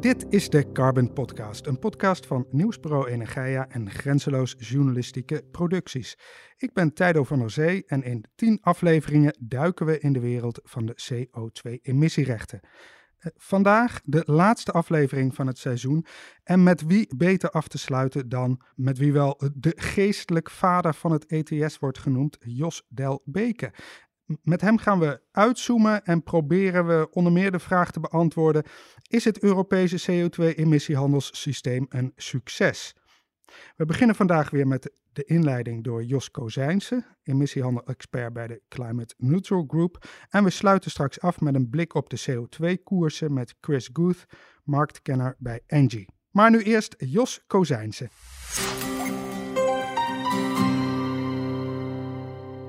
Dit is de Carbon Podcast, een podcast van Nieuwsbureau Energia en Grenzeloos Journalistieke Producties. Ik ben Tijdo van der Zee en in tien afleveringen duiken we in de wereld van de CO2-emissierechten. Eh, vandaag de laatste aflevering van het seizoen. En met wie beter af te sluiten dan met wie wel de geestelijk vader van het ETS wordt genoemd, Jos Del Beke. Met hem gaan we uitzoomen en proberen we onder meer de vraag te beantwoorden: is het Europese CO2-emissiehandelssysteem een succes? We beginnen vandaag weer met de inleiding door Jos Kozijnse, emissiehandel-expert bij de Climate Neutral Group. En we sluiten straks af met een blik op de CO2-koersen met Chris Guth, marktkenner bij Engie. Maar nu eerst Jos Kozijnse.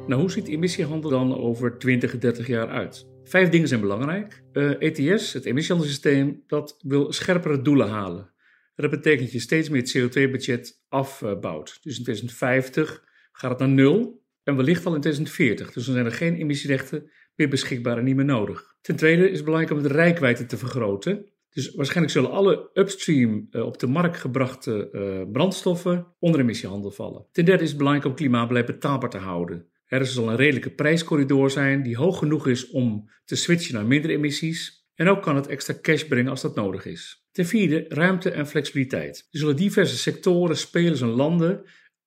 Nou, hoe ziet emissiehandel dan over 20, 30 jaar uit? Vijf dingen zijn belangrijk. Uh, eh, ETS, het emissiehandelssysteem, dat wil scherpere doelen halen. Dat betekent dat je steeds meer het CO2-budget afbouwt. Dus in 2050 gaat het naar nul en wellicht al in 2040. Dus dan zijn er geen emissierechten meer beschikbaar en niet meer nodig. Ten tweede is het belangrijk om de rijkwijde te vergroten. Dus waarschijnlijk zullen alle upstream uh, op de markt gebrachte uh, brandstoffen onder emissiehandel vallen. Ten derde is het belangrijk om klimaatbeleid betaalbaar te houden. Er zal een redelijke prijscorridor zijn die hoog genoeg is om te switchen naar minder emissies. En ook kan het extra cash brengen als dat nodig is. Ten vierde, ruimte en flexibiliteit. Er zullen diverse sectoren, spelers en landen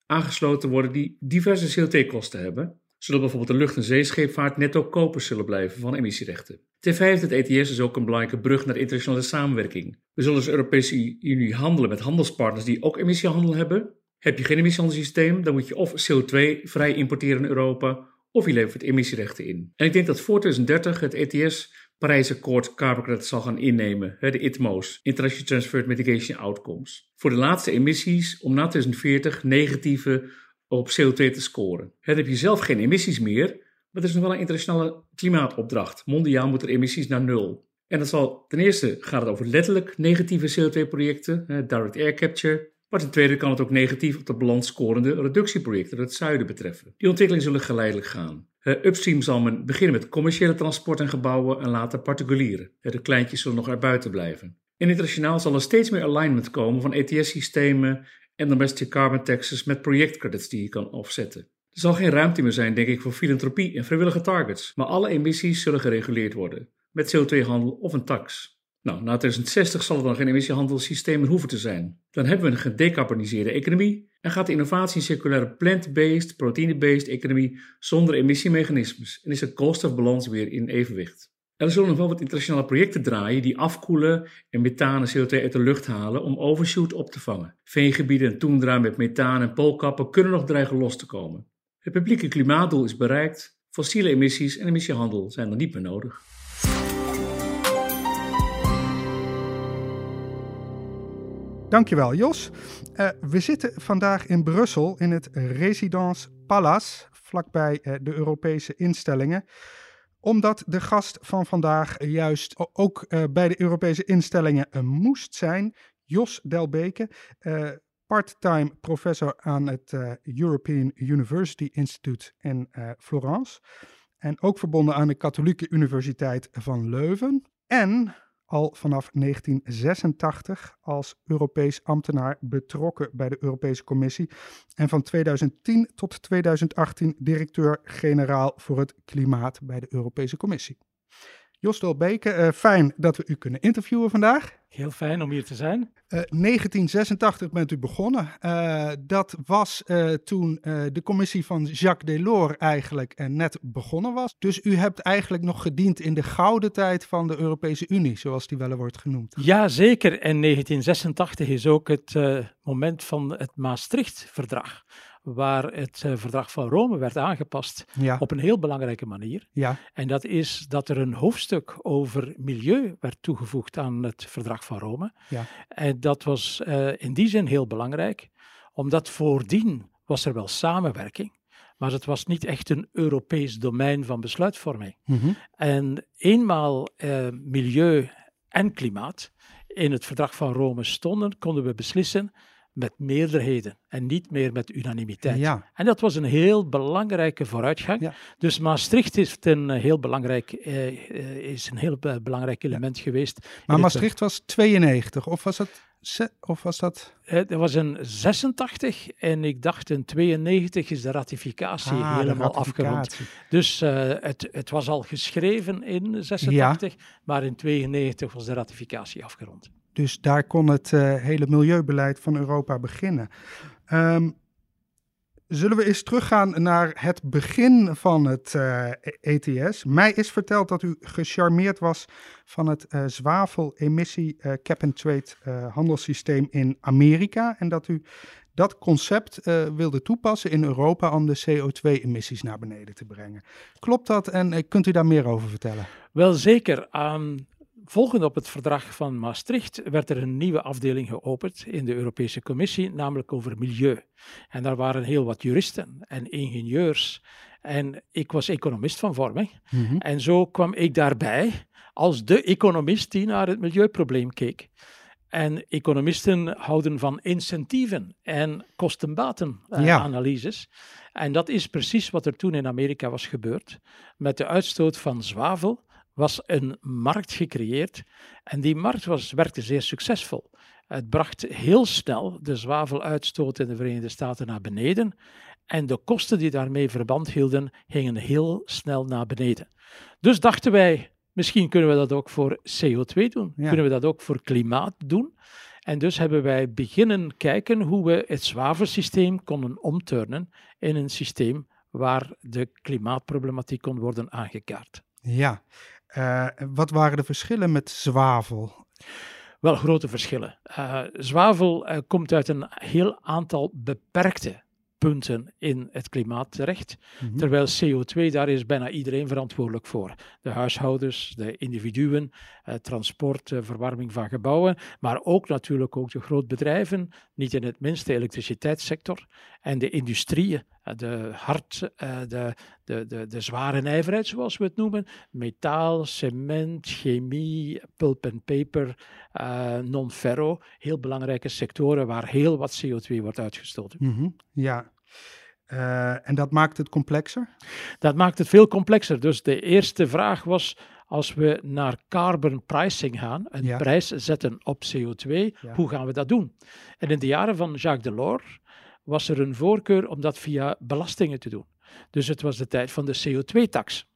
aangesloten worden die diverse CO2-kosten hebben, zodat bijvoorbeeld de lucht- en zeescheepvaart netto kopers zullen blijven van emissierechten. Ten vijfde, het ETS is ook een belangrijke brug naar internationale samenwerking. We zullen als Europese Unie handelen met handelspartners die ook emissiehandel hebben, heb je geen emissiehandelssysteem, dan moet je of CO2 vrij importeren in Europa, of je levert emissierechten in. En ik denk dat voor 2030 het ETS Parijsakkoord carbon credits zal gaan innemen, de ITMO's, International Transferred Mitigation Outcomes. Voor de laatste emissies om na 2040 negatieve op CO2 te scoren. Dan heb je zelf geen emissies meer, maar er is nog wel een internationale klimaatopdracht. Mondiaal moeten emissies naar nul. En dat zal ten eerste gaat het over letterlijk negatieve CO2-projecten, direct air capture, maar ten tweede kan het ook negatief op de balans scorende reductieprojecten het zuiden betreffen. Die ontwikkelingen zullen geleidelijk gaan. Upstream zal men beginnen met commerciële transport en gebouwen en later particulieren. de kleintjes zullen nog erbuiten blijven. En internationaal zal er steeds meer alignment komen van ETS-systemen en domestic carbon taxes met projectcredits die je kan offsetten. Er zal geen ruimte meer zijn, denk ik, voor filantropie en vrijwillige targets, maar alle emissies zullen gereguleerd worden, met CO2-handel of een tax. Nou, na 2060 zal er dan geen emissiehandelssysteem meer hoeven te zijn. Dan hebben we een gedecarboniseerde economie en gaat de innovatie in circulaire plant-based, proteïne-based economie zonder emissiemechanismes en is de koolstofbalans weer in evenwicht. Er zullen nog wel wat internationale projecten draaien die afkoelen en methaan en CO2 uit de lucht halen om overshoot op te vangen. Veengebieden en toendra met methaan en poolkappen kunnen nog dreigen los te komen. Het publieke klimaatdoel is bereikt, fossiele emissies en emissiehandel zijn er niet meer nodig. Dankjewel, Jos. Uh, we zitten vandaag in Brussel in het Residence Palace, vlakbij uh, de Europese instellingen. Omdat de gast van vandaag juist ook uh, bij de Europese instellingen moest zijn, Jos Delbeke, part-time professor aan het European University Institute in Florence. En ook verbonden aan de Katholieke Universiteit van Leuven. En al vanaf 1986 als Europees ambtenaar betrokken bij de Europese Commissie en van 2010 tot 2018 directeur-generaal voor het klimaat bij de Europese Commissie. Jos Dolbeke, uh, fijn dat we u kunnen interviewen vandaag. Heel fijn om hier te zijn. Uh, eh, 1986 bent u begonnen. Uh, dat was toen de commissie van Jacques Delors eigenlijk net begonnen was. Dus u hebt eigenlijk nog gediend in de gouden tijd van de Europese Unie, zoals die wel wordt genoemd. Ja, zeker. En 1986 is ook het moment van het Maastricht-verdrag waar het uh, verdrag van Rome werd aangepast op een heel belangrijke manier. Ja. En dat is dat er een hoofdstuk over milieu werd toegevoegd aan het verdrag van Rome. Ja. En dat was uh, in die zin heel belangrijk, omdat voordien was er wel samenwerking. Maar het was niet echt een Europees domein van besluitvorming. Mm -hmm. En eenmaal uh, milieu en klimaat in het verdrag van Rome stonden, konden we beslissen met meerderheden en niet meer met unanimiteit. Ja. En dat was een heel belangrijke vooruitgang. Dus Maastricht is een heel belangrijk, eh, eh is een heel belangrijk element geweest. Maar Maastricht was 92, of was het of was dat? Het was een 86 en ik dacht in 92 is de ratificatie ah, helemaal afgerond. Dus uh, het, het was al geschreven in 86, maar in 92 was de ratificatie afgerond. Dus daar kon het uh, hele milieubeleid van Europa beginnen. Um, Zullen we eens teruggaan naar het begin van het uh, eh, ETS? Mij is verteld dat u gecharmeerd was van het uh, zwavel-emissie uh, cap-and-trade handelssysteem in Amerika en dat u dat concept wilde toepassen in Europa om de CO2-emissies naar beneden te brengen. Klopt dat en kunt u daar meer over vertellen? Wel zeker. Um, Volgend op het verdrag van Maastricht werd er een nieuwe afdeling geopend in de Europese Commissie, namelijk over milieu. En daar waren heel wat juristen en ingenieurs. En ik was economist van vorming. Mhm. En zo kwam ik daarbij als de economist die naar het milieuprobleem keek. En economisten houden van incentieven en kostenbatenanalyses. Uh, En dat is precies wat er toen in Amerika was gebeurd. Met de uitstoot van zwavel was een markt gecreëerd en die markt was, werkte zeer succesvol. Het bracht heel snel de zwaveluitstoot in de Verenigde Staten naar beneden en de kosten die daarmee verband hielden gingen heel snel naar beneden. Dus dachten wij, misschien kunnen we dat ook voor CO2 doen, kunnen we dat ook voor klimaat doen. En dus hebben wij beginnen kijken hoe we het zwavelsysteem konden omturnen in een systeem waar de klimaatproblematiek kon worden aangekaart. Ja, uh, wat waren de verschillen met zwavel? Wel grote verschillen. Uh, zwavel uh, komt uit een heel aantal beperkte punten in het klimaat terecht. Mhm. Terwijl CO2, daar is bijna iedereen verantwoordelijk voor. De huishoudens, de individuen, eh, transport, eh, verwarming van gebouwen, maar ook natuurlijk ook de grootbedrijven, niet in het minst de elektriciteitssector en de industrieën, eh, de hard, eh, de, de, de, de zware nijverheid zoals we het noemen, metaal, cement, chemie, pulp en paper, uh, non-ferro, heel belangrijke sectoren waar heel wat CO2 wordt uitgestoten. Mhm. Ja, uh, en dat maakt het complexer? Dat maakt het veel complexer. Dus de eerste vraag was, als we naar carbon pricing gaan, een prijs zetten op CO2, hoe gaan we dat doen? En in de jaren van Jacques Delors was er een voorkeur om dat via belastingen te doen. Dus het was de tijd van de CO2-tax.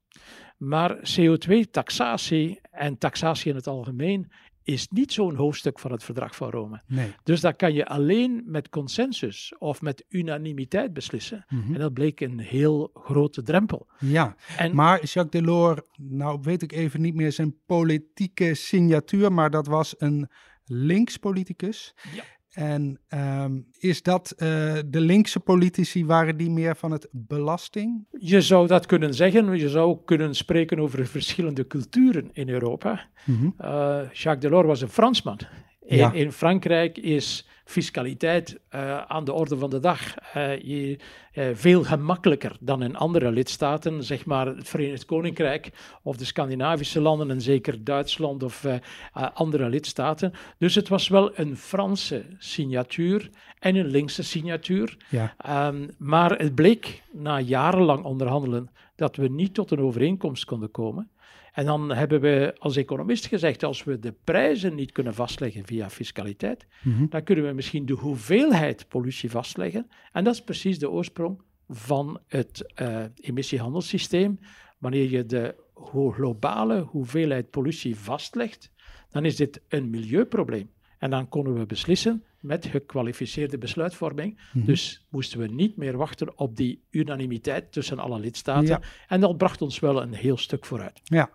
Maar CO2-taxatie en taxatie in het algemeen is niet zo'n hoofdstuk van het verdrag van Rome. Nee. Dus dat kan je alleen met consensus of met unanimiteit beslissen. Mhm. En dat bleek een heel grote drempel. Ja, en, maar Jacques Delors, nou weet ik even niet meer zijn politieke signatuur, maar dat was een linkspoliticus. Ja. En um, is dat uh, de linkse politici, waren die meer van het belasting? Je zou dat kunnen zeggen. Je zou kunnen spreken over verschillende culturen in Europa. Mm -hmm. uh, Jacques Delors was een Fransman. In, in Frankrijk is fiscaliteit uh, aan de orde van de dag. Uh, je, uh, veel gemakkelijker dan in andere lidstaten, zeg maar het Verenigd Koninkrijk of de Scandinavische landen en zeker Duitsland of andere lidstaten. Dus het was wel een Franse signatuur en een linkse signatuur. Ja. Um, maar het bleek na jarenlang onderhandelen dat we niet tot een overeenkomst konden komen. En dan hebben we als economist gezegd, als we de prijzen niet kunnen vastleggen via fiscaliteit, mhm. dan kunnen we misschien de hoeveelheid pollutie vastleggen. En dat is precies de oorsprong van het uh, emissiehandelssysteem. Wanneer je de globale hoeveelheid pollutie vastlegt, dan is dit een milieuprobleem. En dan konden we beslissen met gekwalificeerde besluitvorming. Mhm. Dus moesten we niet meer wachten op die unanimiteit tussen alle lidstaten. En dat bracht ons wel een heel stuk vooruit. Ja,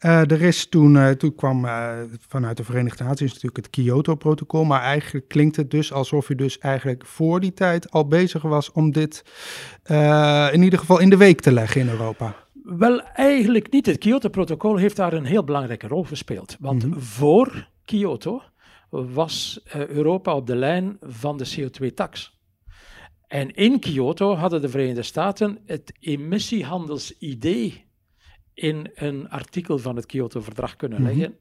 uh, er is toen, uh, toen kwam uh, vanuit de Verenigde Naties natuurlijk het Kyoto-protocol, maar eigenlijk klinkt het dus alsof u dus eigenlijk voor die tijd al bezig was om dit in ieder geval in de week te leggen in Europa. Wel, eigenlijk niet. Het Kyoto-protocol heeft daar een heel belangrijke rol gespeeld. Want mm -hmm. voor Kyoto was Europa op de lijn van de CO2-tax. En in Kyoto hadden de Verenigde Staten het emissiehandelsidee in een artikel van het Kyoto-verdrag kunnen mhm. leggen.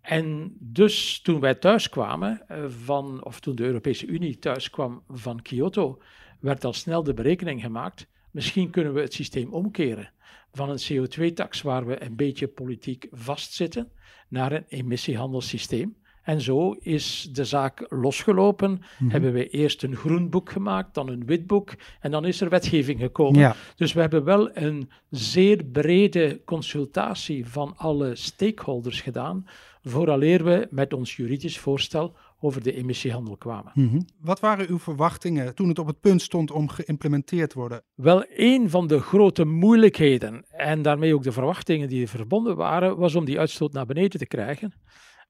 En dus toen wij thuis kwamen eh, van, of toen de Europese Unie thuis kwam van Kyoto, werd al snel de berekening gemaakt, misschien kunnen we het systeem omkeren van een CO2-tax waar we een beetje politiek vastzitten naar een emissiehandelssysteem. En zo is de zaak losgelopen. Mhm. Hebben we eerst een groen boek gemaakt, dan een wit boek en dan is er wetgeving gekomen. Dus we hebben wel een zeer brede consultatie van alle stakeholders gedaan, vooraleer we met ons juridisch voorstel over de emissiehandel kwamen. Mhm. Wat waren uw verwachtingen toen het op het punt stond om geïmplementeerd te worden? Wel, een van de grote moeilijkheden en daarmee ook de verwachtingen die verbonden waren, was om die uitstoot naar beneden te krijgen.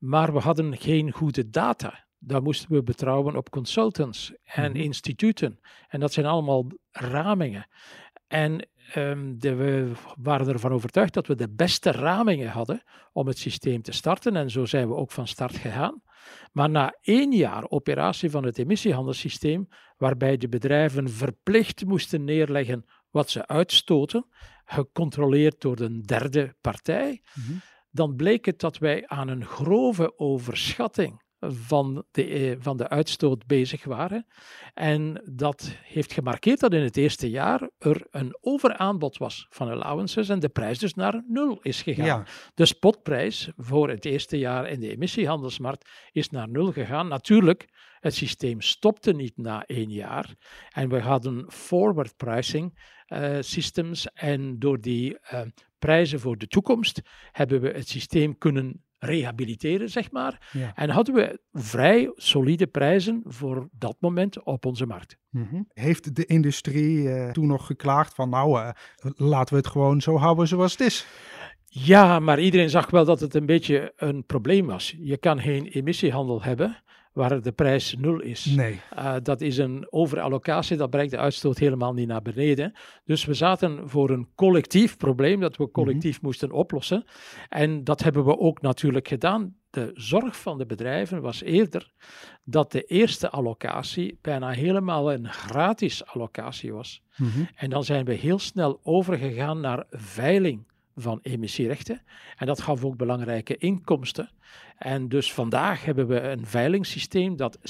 Maar we hadden geen goede data. Daar moesten we betrouwen op consultants en mhm. instituten. En dat zijn allemaal ramingen. En um, de, we waren ervan overtuigd dat we de beste ramingen hadden om het systeem te starten. En zo zijn we ook van start gegaan. Maar na één jaar operatie van het emissiehandelssysteem, waarbij de bedrijven verplicht moesten neerleggen wat ze uitstoten, gecontroleerd door een derde partij, mhm. Dan bleek het dat wij aan een grove overschatting van de, eh, van de uitstoot bezig waren. En dat heeft gemarkeerd dat in het eerste jaar er een overaanbod was van allowances en de prijs dus naar nul is gegaan. De spotprijs voor het eerste jaar in de emissiehandelsmarkt is naar nul gegaan. Natuurlijk, het systeem stopte niet na één jaar en we hadden forward pricing uh, systems en door die uh, prijzen voor de toekomst hebben we het systeem kunnen rehabiliteren, zeg maar. En hadden we vrij solide prijzen voor dat moment op onze markt. Mhm. Heeft de industrie uh, toen nog geklaagd van nou, uh, laten we het gewoon zo houden zoals het is? Ja, maar iedereen zag wel dat het een beetje een probleem was. Je kan geen emissiehandel hebben waar de prijs nul is. Nee. Uh, dat is een overallocatie, dat brengt de uitstoot helemaal niet naar beneden. Dus we zaten voor een collectief probleem dat we collectief mhm. moesten oplossen. En dat hebben we ook natuurlijk gedaan. De zorg van de bedrijven was eerder dat de eerste allocatie bijna helemaal een gratis allocatie was. Mhm. En dan zijn we heel snel overgegaan naar veiling van emissierechten. En dat gaf ook belangrijke inkomsten. En dus vandaag hebben we een veilingssysteem dat 60%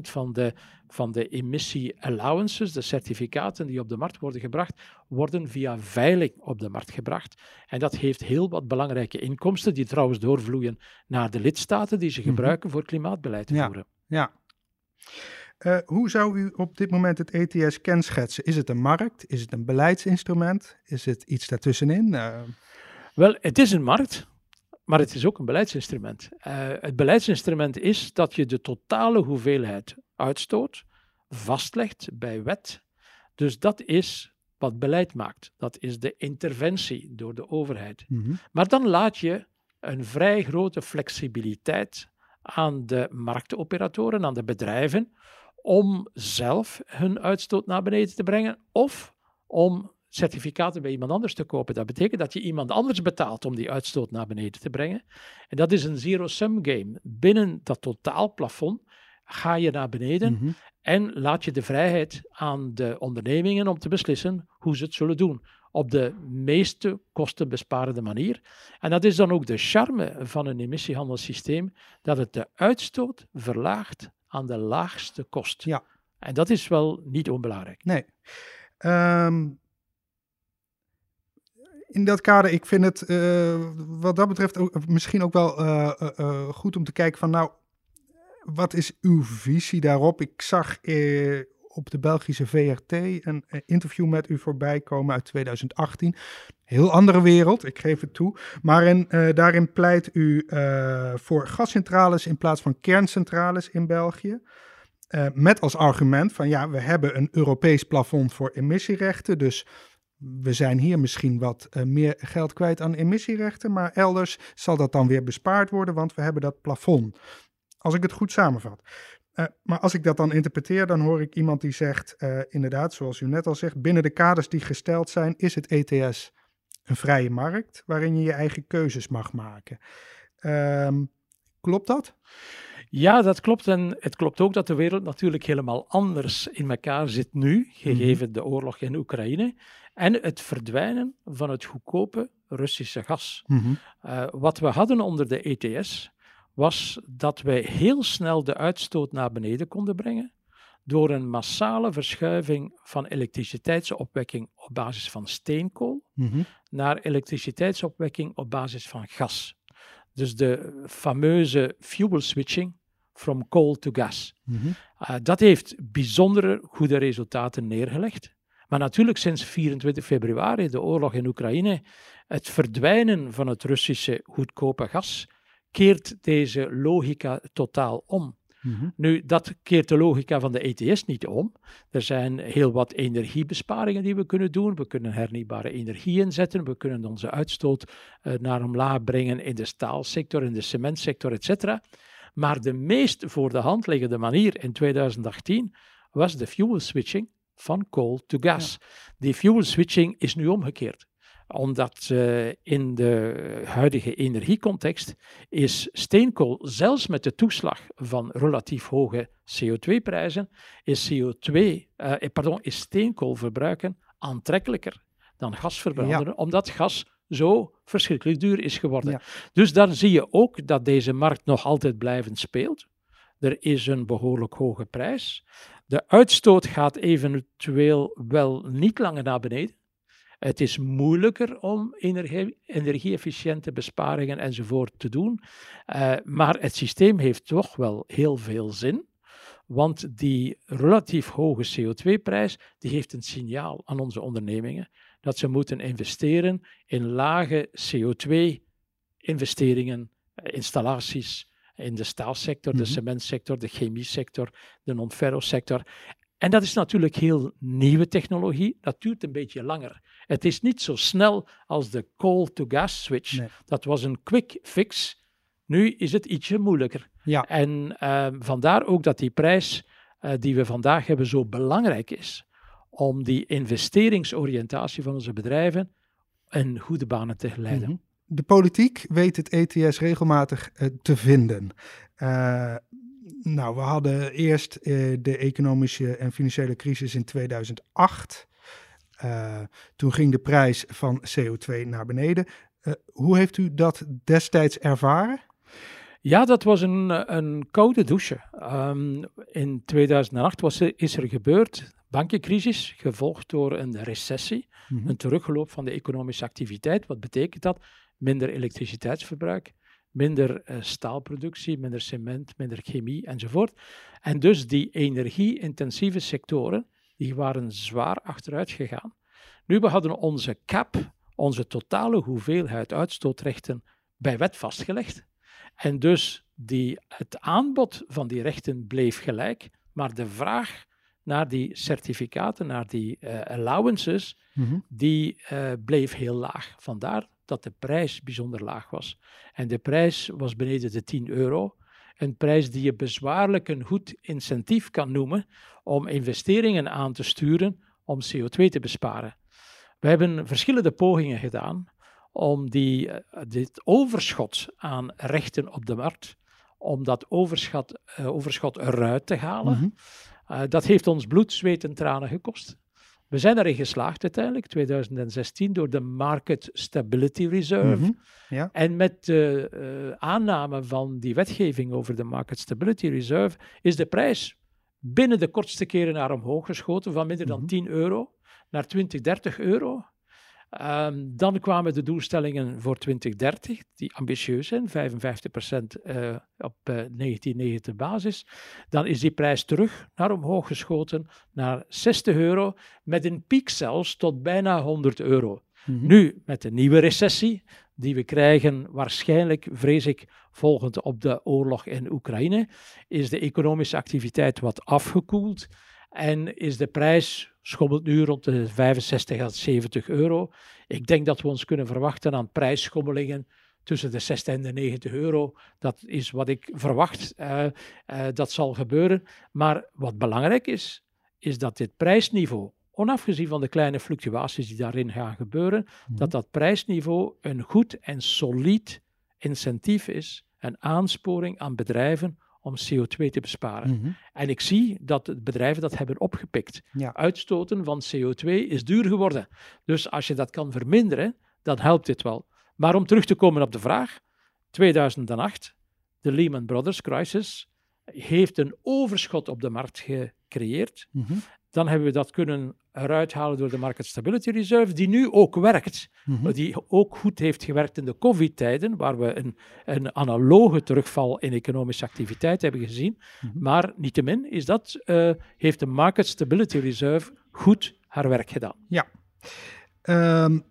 van de, van de emissie allowances, de certificaten die op de markt worden gebracht, worden via veiling op de markt gebracht. En dat heeft heel wat belangrijke inkomsten, die trouwens doorvloeien naar de lidstaten die ze mhm. gebruiken voor klimaatbeleid te voeren. Ja. Uh, hoe zou u op dit moment het ETS kenschetsen? Is het een markt? Is het een beleidsinstrument? Is het iets daartussenin? Uh... Wel, het is een markt, maar het is ook een beleidsinstrument. Uh, het beleidsinstrument is dat je de totale hoeveelheid uitstoot vastlegt bij wet. Dus dat is wat beleid maakt. Dat is de interventie door de overheid. Mm Maar dan laat je een vrij grote flexibiliteit aan de marktoperatoren, aan de bedrijven, om zelf hun uitstoot naar beneden te brengen of om certificaten bij iemand anders te kopen. Dat betekent dat je iemand anders betaalt om die uitstoot naar beneden te brengen. En dat is een zero-sum game. Binnen dat totaalplafond ga je naar beneden mhm. en laat je de vrijheid aan de ondernemingen om te beslissen hoe ze het zullen doen. Op de meeste kostenbesparende manier. En dat is dan ook de charme van een emissiehandelssysteem, dat het de uitstoot verlaagt aan de laagste kost. Ja. En dat is wel niet onbelangrijk. Nee. Ehm, in dat kader, ik vind het uh, wat dat betreft ook, misschien ook wel uh, uh, goed om te kijken van nou, wat is uw visie daarop? Ik zag op de Belgische VRT een interview met u voorbij komen uit 2018. Heel andere wereld, ik geef het toe. Maar in, daarin pleit u voor gascentrales in plaats van kerncentrales in België. met als argument van ja, we hebben een Europees plafond voor emissierechten. Dus we zijn hier misschien wat meer geld kwijt aan emissierechten, maar elders zal dat dan weer bespaard worden, want we hebben dat plafond. Als ik het goed samenvat. Maar als ik dat dan interpreteer, dan hoor ik iemand die zegt, inderdaad, zoals u net al zegt, binnen de kaders die gesteld zijn, is het ETS een vrije markt waarin je je eigen keuzes mag maken. Um, klopt dat? Ja, dat klopt. En het klopt ook dat de wereld natuurlijk helemaal anders in elkaar zit nu, gegeven mhm. de oorlog in Oekraïne. En het verdwijnen van het goedkope Russische gas. Mhm. Eh, wat we hadden onder de ETS was dat wij heel snel de uitstoot naar beneden konden brengen door een massale verschuiving van elektriciteitsopwekking op basis van steenkool mhm. naar elektriciteitsopwekking op basis van gas. Dus de fameuze fuel switching from coal to gas. Mhm. Eh, dat heeft bijzondere goede resultaten neergelegd. Maar natuurlijk sinds 24 februari, de oorlog in Oekraïne, het verdwijnen van het Russische goedkope gas, keert deze logica totaal om. Mhm. Nu, dat keert de logica van de ETS niet om. Er zijn heel wat energiebesparingen die we kunnen doen. We kunnen hernieuwbare energie inzetten. We kunnen onze uitstoot uh, naar omlaag brengen in de staalsector, in de cementsector, etc. Maar de meest voor de hand liggende manier in 2018 was de fuel switching van coal to gas. Die fuel switching is nu omgekeerd omdat uh, in de huidige energiecontext is steenkool, zelfs met de toeslag van relatief hoge CO2-prijzen, is, CO2, uh, eh, pardon, is steenkool verbruiken aantrekkelijker dan gas verbranden, omdat gas zo verschrikkelijk duur is geworden. Dus daar zie je ook dat deze markt nog altijd blijvend speelt. Er is een behoorlijk hoge prijs. De uitstoot gaat eventueel wel niet langer naar beneden. Het is moeilijker om energie-efficiënte besparingen enzovoort te doen. Uh, maar het systeem heeft toch wel heel veel zin. Want die relatief hoge CO2-prijs die heeft een signaal aan onze ondernemingen dat ze moeten investeren in lage CO2-investeringen, eh, installaties in de staalsector, de mhm. cementsector, de chemiesector, de non-ferro-sector. En dat is natuurlijk heel nieuwe technologie. Dat duurt een beetje langer. Het is niet zo snel als de coal-to-gas switch. Dat was een quick fix. Nu is het ietsje moeilijker. Ja. En uh, vandaar ook dat die prijs uh, die we vandaag hebben zo belangrijk is. Om die investeringsoriëntatie van onze bedrijven in goede banen te leiden. Mhm. De politiek weet het ETS regelmatig uh, te vinden. Nou, we hadden eerst uh, de economische en financiële crisis in 2008. Uh, eh, toen ging de prijs van CO2 naar beneden. Uh, hoe heeft u dat destijds ervaren? Ja, dat was een, een koude douche. Um, in 2008 was is er gebeurd bankencrisis, gevolgd door een recessie, mm -hmm. een teruggeloop van de economische activiteit. Wat betekent dat? Minder elektriciteitsverbruik, minder uh, staalproductie, minder cement, minder chemie enzovoort. En dus die energie-intensieve sectoren, die waren zwaar achteruit gegaan. Nu, we hadden onze cap, onze totale hoeveelheid uitstootrechten, bij wet vastgelegd. En dus die, het aanbod van die rechten bleef gelijk, maar de vraag naar die certificaten, naar die uh, allowances, mhm. die uh, bleef heel laag. Vandaar dat de prijs bijzonder laag was. En de prijs was beneden de 10 euro. Een prijs die je bezwaarlijk een goed incentief kan noemen om investeringen aan te sturen om CO2 te besparen. We hebben verschillende pogingen gedaan om die, eh, dit overschot aan rechten op de markt, om dat overschot, uh, overschot eruit te halen. Mhm. Eh, dat heeft ons bloed, zweet en tranen gekost. We zijn erin geslaagd uiteindelijk, 2016, door de Market Stability Reserve. Mhm, ja. En met de uh, aanname van die wetgeving over de Market Stability Reserve is de prijs binnen de kortste keren naar omhoog geschoten, van minder dan 10 mhm. euro naar 20, 30 euro. Um, dan kwamen de doelstellingen voor 2030, die ambitieus zijn, 55% uh, op uh, 1990 basis. Dan is die prijs terug naar omhoog geschoten naar 60 euro, met een piek zelfs tot bijna 100 euro. Mm-hmm. Nu, met de nieuwe recessie, die we krijgen, waarschijnlijk, vrees ik, volgend op de oorlog in Oekraïne, is de economische activiteit wat afgekoeld. En is de prijs, schommelt nu rond de 65 à 70 euro. Ik denk dat we ons kunnen verwachten aan prijsschommelingen tussen de 60 en de 90 euro. Dat is wat ik verwacht. Uh, uh, dat zal gebeuren. Maar wat belangrijk is, is dat dit prijsniveau, onafgezien van de kleine fluctuaties die daarin gaan gebeuren, mhm. dat dat prijsniveau een goed en solid incentief is, een aansporing aan bedrijven om CO2 te besparen. Mhm. En ik zie dat bedrijven dat hebben opgepikt. Uitstoten van CO2 is duur geworden. Dus als je dat kan verminderen, dan helpt dit wel. Maar om terug te komen op de vraag, 2008, de Lehman Brothers crisis, heeft een overschot op de markt gecreëerd. Mhm. Dan hebben we dat kunnen eruit halen door de Market Stability Reserve, die nu ook werkt. Mhm. Die ook goed heeft gewerkt in de COVID-tijden, waar we een, een analoge terugval in economische activiteit hebben gezien. Mm -hmm. Maar niettemin is dat, uh, heeft de Market Stability Reserve goed haar werk gedaan. Ja. Um,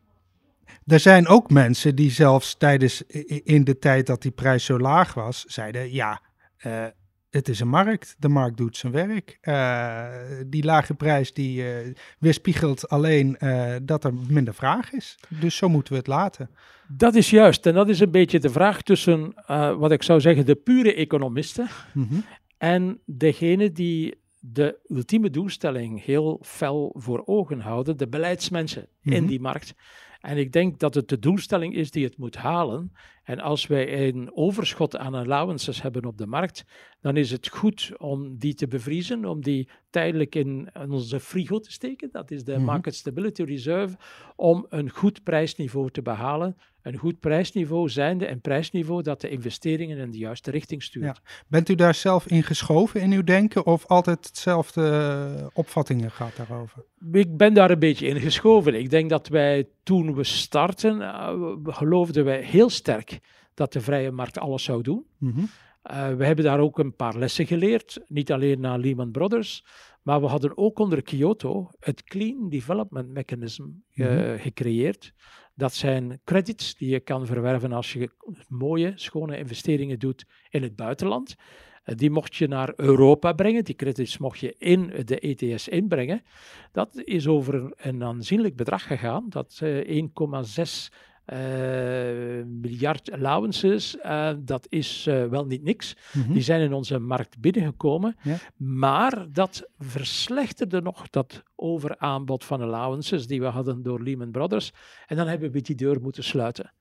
er zijn ook mensen die zelfs tijdens in de tijd dat die prijs zo laag was, zeiden ja, uh, het is een markt. De markt doet zijn werk. Uh, die lage prijs die uh, weerspiegelt alleen uh, dat er minder vraag is. Dus zo moeten we het laten. Dat is juist. En dat is een beetje de vraag tussen wat ik zou zeggen de pure economisten mm -hmm. en degene die de ultieme doelstelling heel fel voor ogen houden, de beleidsmensen mm -hmm. in die markt. En ik denk dat het de doelstelling is die het moet halen. En als wij een overschot aan allowances hebben op de markt, dan is het goed om die te bevriezen, om die tijdelijk in onze frigo te steken. Dat is de mhm. Market Stability Reserve, om een goed prijsniveau te behalen. Een goed prijsniveau zijnde een prijsniveau dat de investeringen in de juiste richting stuurt. Ja. Bent u daar zelf in geschoven in uw denken of altijd hetzelfde eh, opvattingen gaat daarover? Ik ben daar een beetje in geschoven. Ik denk dat wij toen we starten, uh, geloofden wij heel sterk dat de vrije markt alles zou doen. Mm we hebben daar ook een paar lessen geleerd, niet alleen naar Lehman Brothers, maar we hadden ook onder Kyoto het Clean Development Mechanism mhm. gecreëerd. Dat zijn credits die je kan verwerven als je mooie, schone investeringen doet in het buitenland. Eh, die mocht je naar Europa brengen, die credits mocht je in de ETS inbrengen. Dat is over een aanzienlijk bedrag gegaan, dat 1,6 uh, miljard allowances, uh, dat is uh, wel niet niks. Mm -hmm. Die zijn in onze markt binnengekomen. Ja. Maar dat verslechterde nog dat overaanbod van allowances die we hadden door Lehman Brothers. En dan hebben we die deur moeten sluiten.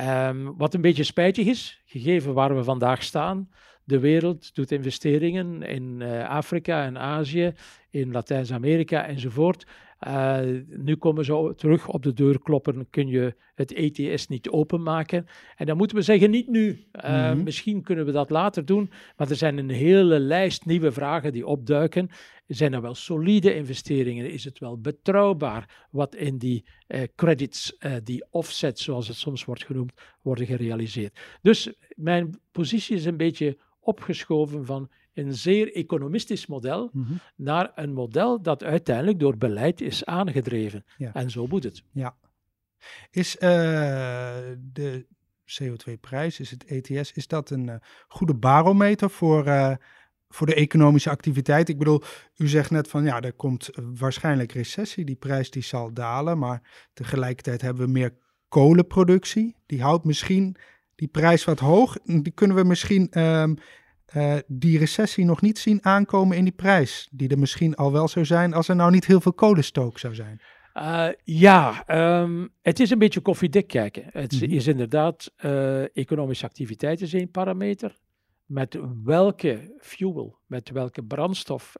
Um, wat een beetje spijtig is, gegeven waar we vandaag staan. De wereld doet investeringen in Afrika en Azië, in Latijns-Amerika enzovoort. Uh, nu komen ze terug op de deur kloppen, kun je het ETS niet openmaken. En dan moeten we zeggen, niet nu. Uh, mm -hmm. Misschien kunnen we dat later doen, maar er zijn een hele lijst nieuwe vragen die opduiken. Zijn er wel solide investeringen? Is het wel betrouwbaar wat in die uh, credits, die offsets zoals het soms wordt genoemd, worden gerealiseerd? Dus mijn positie is een beetje opgeschoven van een zeer economistisch model mm -hmm. naar een model dat uiteindelijk door beleid is aangedreven. Ja. En zo moet het. Ja. Is uh, de CO2-prijs, is het ETS, is dat een uh, goede barometer voor, uh, voor de economische activiteit? Ik bedoel, u zegt net van ja, er komt waarschijnlijk recessie, die prijs die zal dalen, maar tegelijkertijd hebben we meer kolenproductie. Die houdt misschien die prijs wat hoog. Die kunnen we misschien um, uh, die recessie nog niet zien aankomen in die prijs. Die er misschien al wel zou zijn als er nou niet heel veel kolenstook zou zijn. Uh, ja, um, het is een beetje koffiedik kijken. Het mm -hmm. is inderdaad, uh, economische activiteit is één parameter. Met welke fuel, met welke brandstof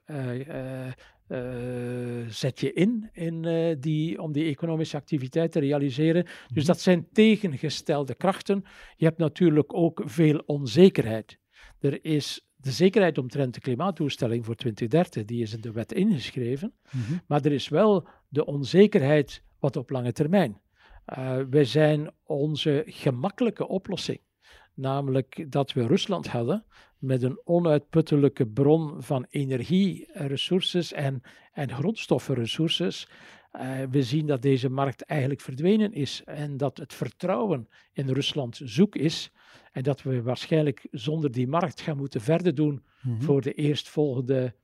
zet je in, in die, om die economische activiteit te realiseren. Dus mhm. dat zijn tegengestelde krachten. Je hebt natuurlijk ook veel onzekerheid. Er is de zekerheid omtrent de klimaatdoelstelling voor 2030, die is in de wet ingeschreven. Mm -hmm. Maar er is wel de onzekerheid wat op lange termijn. Uh, wij zijn onze gemakkelijke oplossing, namelijk dat we Rusland hadden met een onuitputtelijke bron van energieresources en, en grondstoffenresources. Uh, we zien dat deze markt eigenlijk verdwenen is en dat het vertrouwen in Rusland zoek is. En dat we waarschijnlijk zonder die markt gaan moeten verder doen mm -hmm. voor de eerstvolgende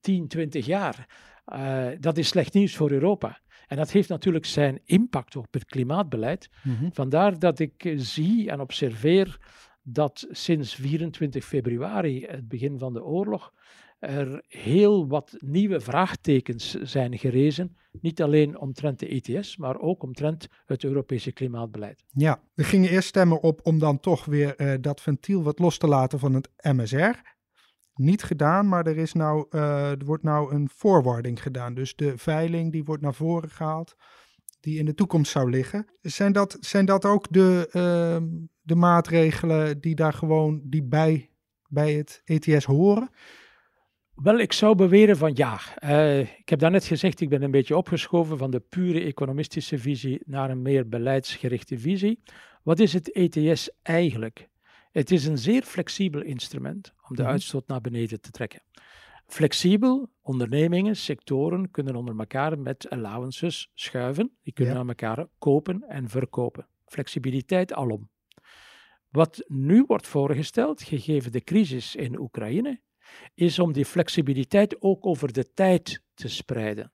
10, 20 jaar. Uh, dat is slecht nieuws voor Europa. En dat heeft natuurlijk zijn impact op het klimaatbeleid. Mm -hmm. Vandaar dat ik zie en observeer dat sinds 24 februari, het begin van de oorlog, er heel wat nieuwe vraagtekens zijn gerezen. Niet alleen omtrent de ETS, maar ook omtrent het Europese klimaatbeleid. Ja, er gingen eerst stemmen op om dan toch weer uh, dat ventiel wat los te laten van het MSR. Niet gedaan, maar er, is nou, uh, er wordt nou een voorwarding gedaan. Dus de veiling die wordt naar voren gehaald. Die in de toekomst zou liggen. Zijn dat, zijn dat ook de, ehm, de maatregelen die daar gewoon die bij, bij het ETS horen? Wel, ik zou beweren van ja. Uh, ik heb daarnet gezegd, ik ben een beetje opgeschoven van de pure economistische visie naar een meer beleidsgerichte visie. Wat is het ETS eigenlijk? Het is een zeer flexibel instrument om de mhm. uitstoot naar beneden te trekken. Flexibel, ondernemingen, sectoren kunnen onder elkaar met allowances schuiven. Die kunnen aan elkaar kopen en verkopen. Flexibiliteit alom. Wat nu wordt voorgesteld, gegeven de crisis in Oekraïne, is om die flexibiliteit ook over de tijd te spreiden.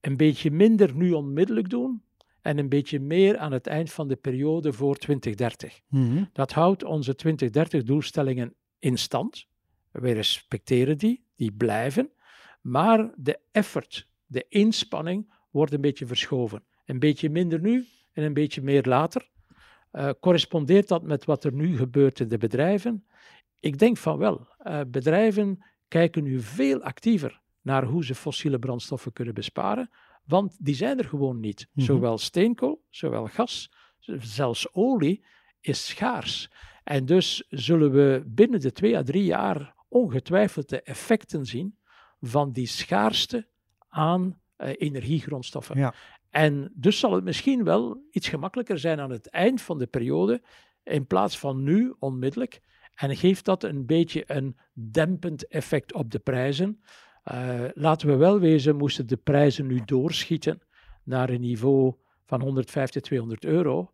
Een beetje minder nu onmiddellijk doen en een beetje meer aan het eind van de periode voor 2030. Mhm. Dat houdt onze 2030-doelstellingen in stand. We respecteren die, die blijven, maar de effort, de inspanning wordt een beetje verschoven. Een beetje minder nu en een beetje meer later. Uh, correspondeert dat met wat er nu gebeurt in de bedrijven? Ik denk van wel. Uh, bedrijven kijken nu veel actiever naar hoe ze fossiele brandstoffen kunnen besparen, want die zijn er gewoon niet. Mhm. Zowel steenkool, zowel gas, zelfs olie is schaars. En dus zullen we binnen de twee à drie jaar ongetwijfeld de effecten zien van die schaarste aan uh, energiegrondstoffen. Ja. En dus zal het misschien wel iets gemakkelijker zijn aan het eind van de periode, in plaats van nu onmiddellijk. En geeft dat een beetje een dempend effect op de prijzen. Uh, laten we wel wezen, moesten de prijzen nu doorschieten naar een niveau van 150, 200 euro,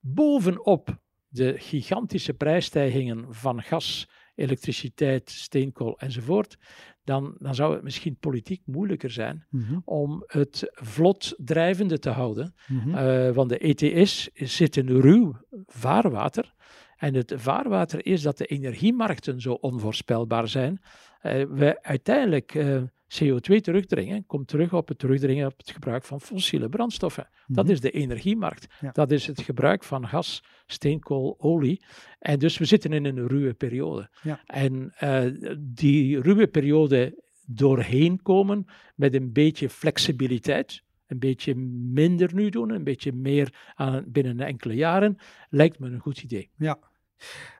bovenop de gigantische prijsstijgingen van gas, elektriciteit, steenkool enzovoort, dan, dan zou het misschien politiek moeilijker zijn mhm. om het vlot drijvende te houden. Mm want de ETS zit in ruw vaarwater. En het vaarwater is dat de energiemarkten zo onvoorspelbaar zijn. Uh, we uiteindelijk uh, eh, CO2 terugdringen, komt terug op het terugdringen op het gebruik van fossiele brandstoffen. Dat mhm. is de energiemarkt. Dat is het gebruik van gas, steenkool, olie. En dus we zitten in een ruwe periode. Ja. En uh, die ruwe periode doorheen komen met een beetje flexibiliteit een beetje minder nu doen, een beetje meer aan, binnen enkele jaren, lijkt me een goed idee. Ja,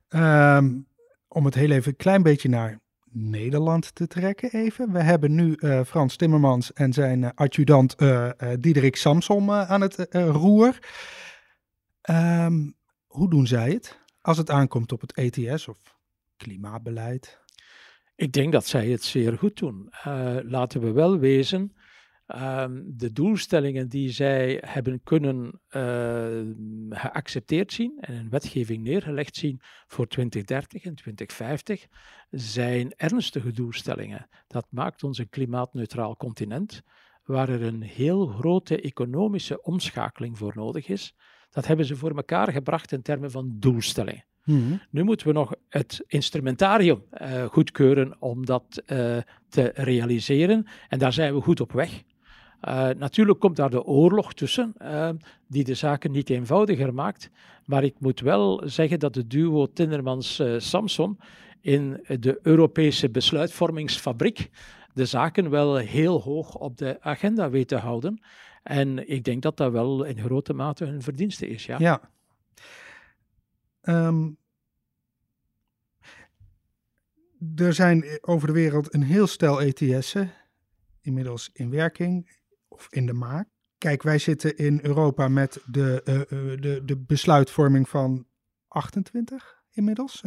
Ehm, om het heel even een klein beetje naar Nederland te trekken even. We hebben nu uh, Frans Timmermans en zijn uh, adjudant uh, Diederik Samsom aan het roer. Ehm, hoe doen zij het als het aankomt op het ETS of klimaatbeleid? Ik denk dat zij het zeer goed doen. laten we wel wezen, Ehm, de doelstellingen die zij hebben kunnen uh, geaccepteerd zien en in wetgeving neergelegd zien voor 2030 en 2050 zijn ernstige doelstellingen. Dat maakt ons een klimaatneutraal continent waar er een heel grote economische omschakeling voor nodig is. Dat hebben ze voor elkaar gebracht in termen van doelstellingen. Mhm. Nu moeten we nog het instrumentarium uh, goedkeuren om dat uh, te realiseren. En daar zijn we goed op weg. Uh, natuurlijk komt daar de oorlog tussen, uh, die de zaken niet eenvoudiger maakt. Maar ik moet wel zeggen dat de duo Tindermans-Samson in de Europese besluitvormingsfabriek de zaken wel heel hoog op de agenda weet te houden. En ik denk dat dat wel in grote mate hun verdienste is. Ja. ja. Um, er zijn over de wereld een heel stel ETS'en inmiddels in werking of in de maak. Kijk, wij zitten in Europa met de, uh, de, de besluitvorming van 28 inmiddels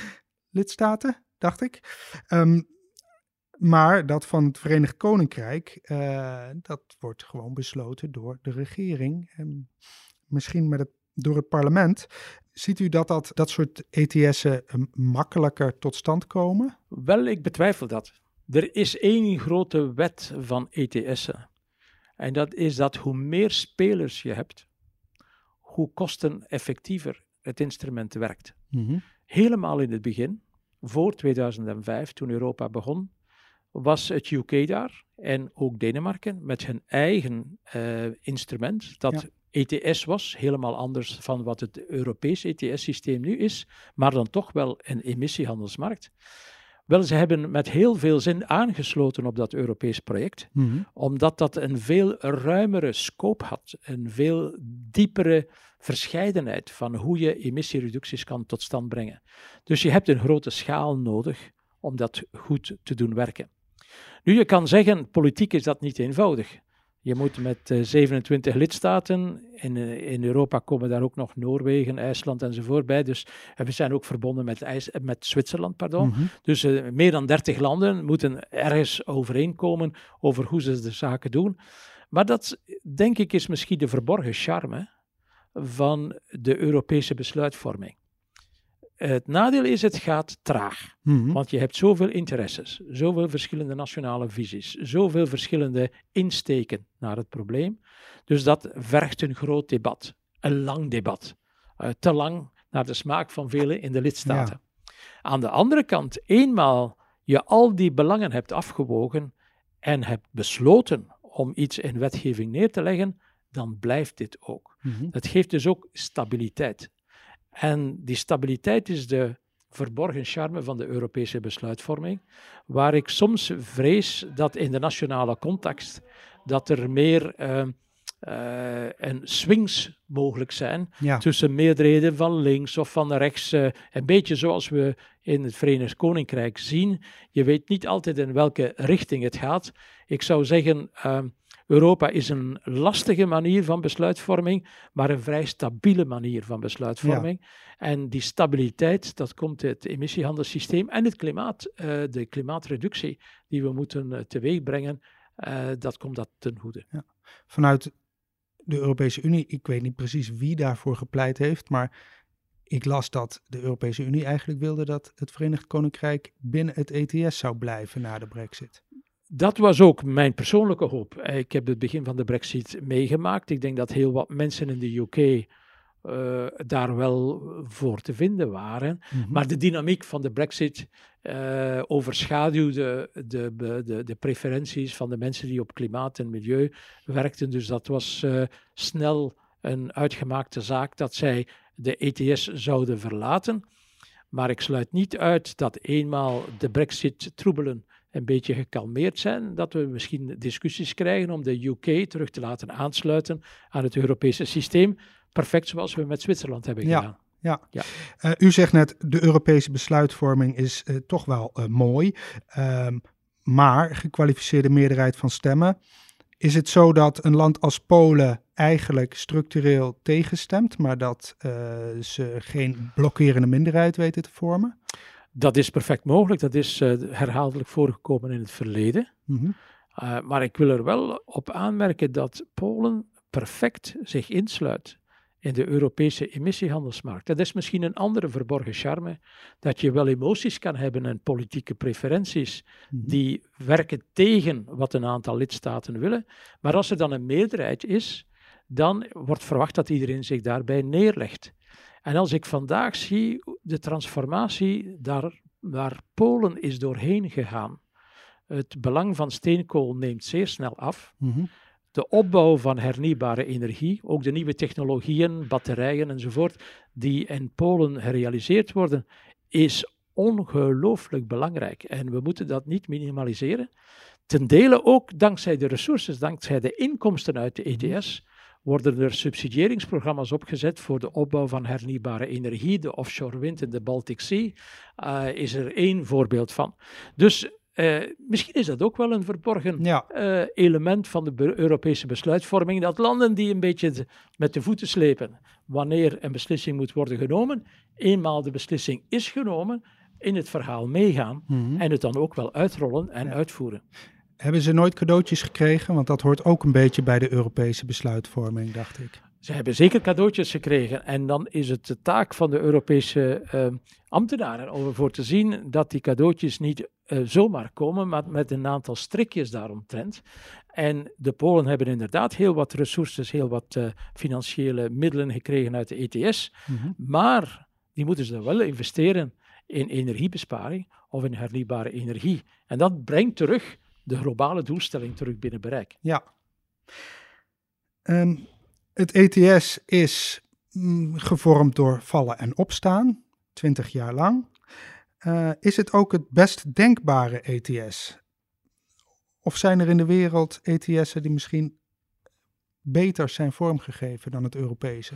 lidstaten, dacht ik. Um, maar dat van het Verenigd Koninkrijk, uh, dat wordt gewoon besloten door de regering. En misschien met door het parlement. Ziet u dat dat, dat soort ETS'en makkelijker tot stand komen? Wel, ik betwijfel dat. Er is één grote wet van ETS'en. En dat is dat hoe meer spelers je hebt, hoe kosteneffectiever het instrument werkt. Mhm. Helemaal in het begin, voor 2005, toen Europa begon, was het UK daar en ook Denemarken met hun eigen uh, instrument, dat ETS was, helemaal anders van wat het Europees ETS-systeem nu is, maar dan toch wel een emissiehandelsmarkt Wel, ze hebben met heel veel zin aangesloten op dat Europees project, mhm. omdat dat een veel ruimere scope had, een veel diepere verscheidenheid van hoe je emissiereducties kan tot stand brengen. Dus je hebt een grote schaal nodig om dat goed te doen werken. Nu, je kan zeggen, politiek is dat niet eenvoudig. Je moet met 27 eh, lidstaten, in, eh, in Europa komen daar ook nog Noorwegen, IJsland enzovoort bij. Dus we zijn ook verbonden met, IJs, met Zwitserland. Pardon. Mhm. Dus uh, meer dan 30 landen moeten ergens overeenkomen over hoe ze de zaken doen. Maar dat, denk ik, is misschien de verborgen charme van de Europese besluitvorming. Het nadeel is, het gaat traag. Mhm. Want je hebt zoveel interesses, zoveel verschillende nationale visies, zoveel verschillende insteken naar het probleem. Dus dat vergt een groot debat, een lang debat. Uh, te lang naar de smaak van velen in de lidstaten. Aan de andere kant, eenmaal je al die belangen hebt afgewogen en hebt besloten om iets in wetgeving neer te leggen, dan blijft dit ook. Mm Dat geeft dus ook stabiliteit. En die stabiliteit is de verborgen charme van de Europese besluitvorming, waar ik soms vrees dat in de nationale context dat er meer uh, uh, swings mogelijk zijn tussen meerderheden van links of van rechts. Uh, een beetje zoals we in het Verenigd Koninkrijk zien. Je weet niet altijd in welke richting het gaat. Ik zou zeggen, ehm, Europa is een lastige manier van besluitvorming, maar een vrij stabiele manier van besluitvorming. En die stabiliteit, dat komt uit het emissiehandelssysteem en het klimaat, uh, de klimaatreductie die we moeten uh, teweegbrengen, uh, dat komt dat ten goede. Ja. Vanuit de Europese Unie, ik weet niet precies wie daarvoor gepleit heeft, maar ik las dat de Europese Unie eigenlijk wilde dat het Verenigd Koninkrijk binnen het ETS zou blijven na de brexit dat was ook mijn persoonlijke hoop. Ik heb het begin van de Brexit meegemaakt. Ik denk dat heel wat mensen in de UK uh, eh, daar wel voor te vinden waren. Mhm. Maar de dynamiek van de Brexit uh, overschaduwde de, de, de, preferenties van de mensen die op klimaat en milieu werkten. Dus dat was uh, snel een uitgemaakte zaak dat zij de ETS zouden verlaten. Maar ik sluit niet uit dat eenmaal de Brexit-troebelen een beetje gekalmeerd zijn, dat we misschien discussies krijgen om de UK terug te laten aansluiten aan het Europese systeem, perfect zoals we met Zwitserland hebben gedaan. Ja, ja. Uh, u zegt net, de Europese besluitvorming is uh, toch wel uh, mooi, ehm, maar gekwalificeerde meerderheid van stemmen. Is het zo dat een land als Polen eigenlijk structureel tegenstemt, maar dat ze geen blokkerende minderheid weten te vormen? Dat is perfect mogelijk. Dat is uh, herhaaldelijk voorgekomen in het verleden. Mhm. Eh, maar ik wil er wel op aanmerken dat Polen perfect zich insluit in de Europese emissiehandelsmarkt. Dat is misschien een andere verborgen charme, dat je wel emoties kan hebben en politieke preferenties mhm. die werken tegen wat een aantal lidstaten willen. Maar als er dan een meerderheid is, dan wordt verwacht dat iedereen zich daarbij neerlegt. En als ik vandaag zie de transformatie daar, waar Polen is doorheen gegaan, het belang van steenkool neemt zeer snel af. Mhm. De opbouw van hernieuwbare energie, ook de nieuwe technologieën, batterijen enzovoort, die in Polen gerealiseerd worden, is ongelooflijk belangrijk. En we moeten dat niet minimaliseren. Ten dele ook dankzij de resources, dankzij de inkomsten uit de ETS, worden er subsidieringsprogramma's opgezet voor de opbouw van hernieuwbare energie. De offshore wind in de Baltic Sea uh, is er één voorbeeld van. Dus uh, misschien is dat ook wel een verborgen ja. uh, element van de Europese besluitvorming, dat landen die een beetje met de voeten slepen wanneer een beslissing moet worden genomen, eenmaal de beslissing is genomen, in het verhaal meegaan mm en het dan ook wel uitrollen en ja. uitvoeren. Hebben ze nooit cadeautjes gekregen? Want dat hoort ook een beetje bij de Europese besluitvorming, dacht ik. Ze hebben zeker cadeautjes gekregen. En dan is het de taak van de Europese uh, ambtenaren om ervoor te zien dat die cadeautjes niet uh, zomaar komen, maar met een aantal strikjes daaromtrent. En de Polen hebben inderdaad heel wat resources, heel wat uh, financiële middelen gekregen uit de ETS. Mhm. Maar die moeten ze wel investeren in energiebesparing of in hernieuwbare energie. En dat brengt terug de globale doelstelling terug binnen bereik. Ja. Um, het ETS is mm, gevormd door vallen en opstaan, 20 jaar lang. Uh, is het ook het best denkbare ETS? Of zijn er in de wereld ETS'en die misschien beter zijn vormgegeven dan het Europese?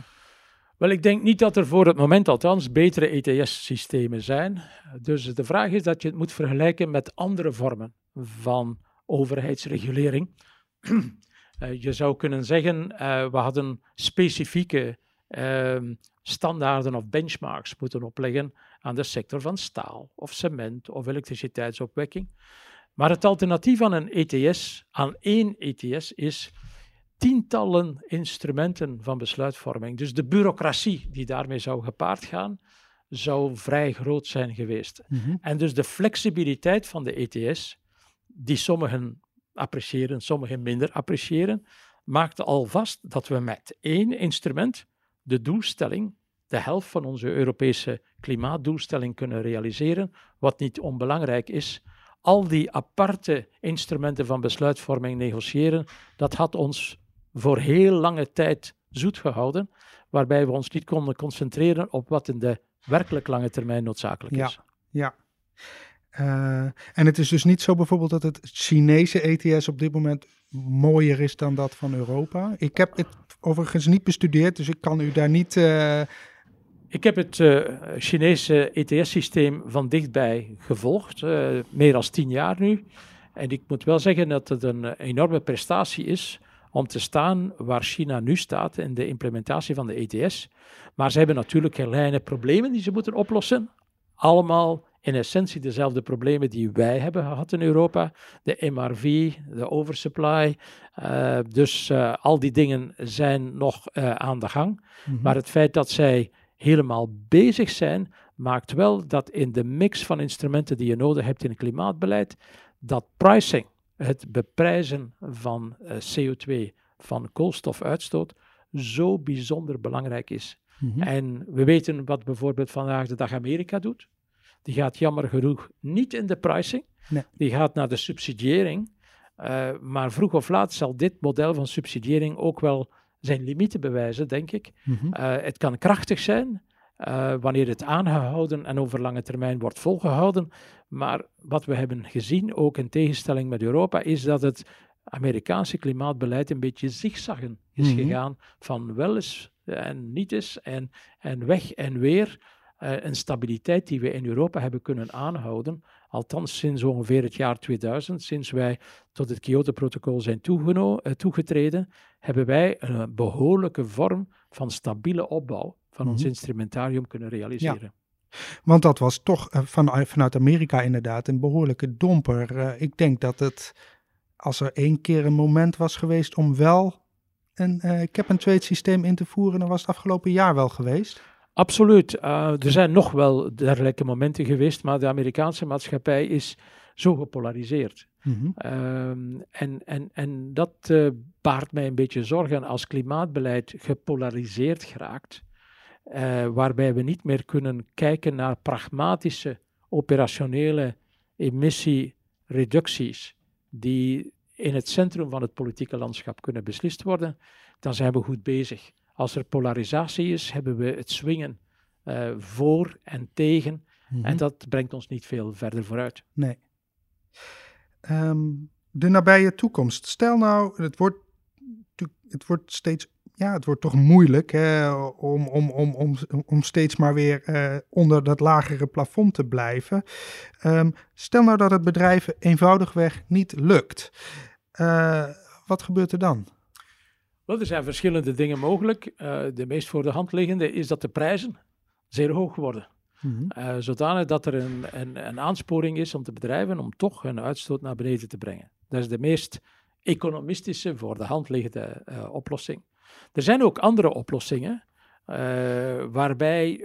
Wel, ik denk niet dat er voor het moment althans betere ETS-systemen zijn. Dus de vraag is dat je het moet vergelijken met andere vormen van overheidsregulering. uh, je zou kunnen zeggen, uh, we hadden specifieke uh, standaarden of benchmarks moeten opleggen aan de sector van staal of cement of elektriciteitsopwekking. Maar het alternatief aan een ETS, aan één ETS, is tientallen instrumenten van besluitvorming. Dus de bureaucratie die daarmee zou gepaard gaan, zou vrij groot zijn geweest. Mhm. En dus de flexibiliteit van de ETS, die sommigen appreciëren, sommigen minder appreciëren, maakte al vast dat we met één instrument de doelstelling, de helft van onze Europese klimaatdoelstelling kunnen realiseren, wat niet onbelangrijk is. Al die aparte instrumenten van besluitvorming negociëren, dat had ons voor heel lange tijd zoet gehouden, waarbij we ons niet konden concentreren op wat in de werkelijk lange termijn noodzakelijk is. Ja, uh, en het is dus niet zo bijvoorbeeld dat het Chinese ETS op dit moment mooier is dan dat van Europa. Ik heb het overigens niet bestudeerd, dus ik kan u daar niet. Uh... Ik heb het uh, Chinese ETS-systeem van dichtbij gevolgd, meer dan tien jaar nu. En ik moet wel zeggen dat het een enorme prestatie is om te staan waar China nu staat in de implementatie van de ETS. Maar ze hebben natuurlijk kleine problemen die ze moeten oplossen. Allemaal in essentie dezelfde problemen die wij hebben gehad in Europa. De MRV, de oversupply. Uh, dus uh, al die dingen zijn nog uh, aan de gang. Mm -hmm. Maar het feit dat zij helemaal bezig zijn, maakt wel dat in de mix van instrumenten die je nodig hebt in het klimaatbeleid, dat pricing het beprijzen van uh, eh, CO2, van koolstofuitstoot, zo bijzonder belangrijk is. Mm -hmm. En we weten wat bijvoorbeeld vandaag de dag Amerika doet. Die gaat jammer genoeg niet in de pricing, nee. die gaat naar de subsidiëring. Uh, maar vroeg of laat zal dit model van subsidiëring ook wel zijn limieten bewijzen, denk ik. Mm -hmm. uh, het kan krachtig zijn, uh, wanneer het aangehouden en over lange termijn wordt volgehouden. Maar wat we hebben gezien, ook in tegenstelling met Europa, is dat het Amerikaanse klimaatbeleid een beetje zigzaggen is mm -hmm. gegaan van wel eens en niet eens en, en weg en weer. Uh, een stabiliteit die we in Europa hebben kunnen aanhouden, althans sinds ongeveer het jaar 2000, sinds wij tot het Kyoto-protocol zijn uh, toegetreden, hebben wij een behoorlijke vorm van stabiele opbouw van ons mhm. instrumentarium kunnen realiseren. Want dat was toch uh, van, vanuit Amerika inderdaad een behoorlijke domper. Ik denk dat het, als er één keer een moment was geweest om wel een cap-and-trade systeem in te voeren, dan was het afgelopen jaar wel geweest. Absoluut. er zijn nog wel dergelijke momenten geweest, maar de Amerikaanse maatschappij is zo gepolariseerd. Mm -hmm. uh, en, en, en dat uh, baart mij een beetje zorgen als klimaatbeleid gepolariseerd geraakt. Uh, waarbij we niet meer kunnen kijken naar pragmatische operationele emissiereducties die in het centrum van het politieke landschap kunnen beslist worden, dan zijn we goed bezig. Als er polarisatie is, hebben we het swingen uh, voor en tegen. Mm -hmm. En dat brengt ons niet veel verder vooruit. Nee. Um, de nabije toekomst. Stel nou, het wordt, het wordt steeds ja, het wordt toch moeilijk hè, om, om, om, om, om steeds maar weer uh, onder dat lagere plafond te blijven. Um, stel nou dat het bedrijven eenvoudigweg niet lukt. Uh, wat gebeurt er dan? Wel, er zijn verschillende dingen mogelijk. Uh, de meest voor de hand liggende is dat de prijzen zeer hoog worden. Mm -hmm. zodanig dat er een, een, een aansporing is om de bedrijven om toch hun uitstoot naar beneden te brengen. Dat is de meest economistische, voor de hand liggende oplossing. Er zijn ook andere oplossingen waarbij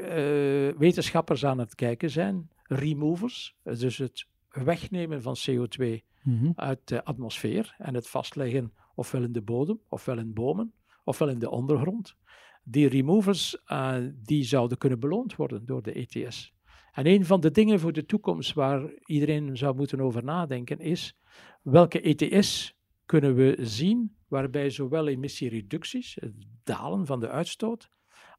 wetenschappers aan het kijken zijn. Removers, dus het wegnemen van CO2 mm-hmm. uit de atmosfeer en het vastleggen ofwel in de bodem, ofwel in bomen, ofwel in de ondergrond. Die removers uh, die zouden kunnen beloond worden door de ETS. En een van de dingen voor de toekomst waar iedereen zou moeten over nadenken is welke ETS kunnen we zien waarbij zowel emissiereducties, het dalen van de uitstoot,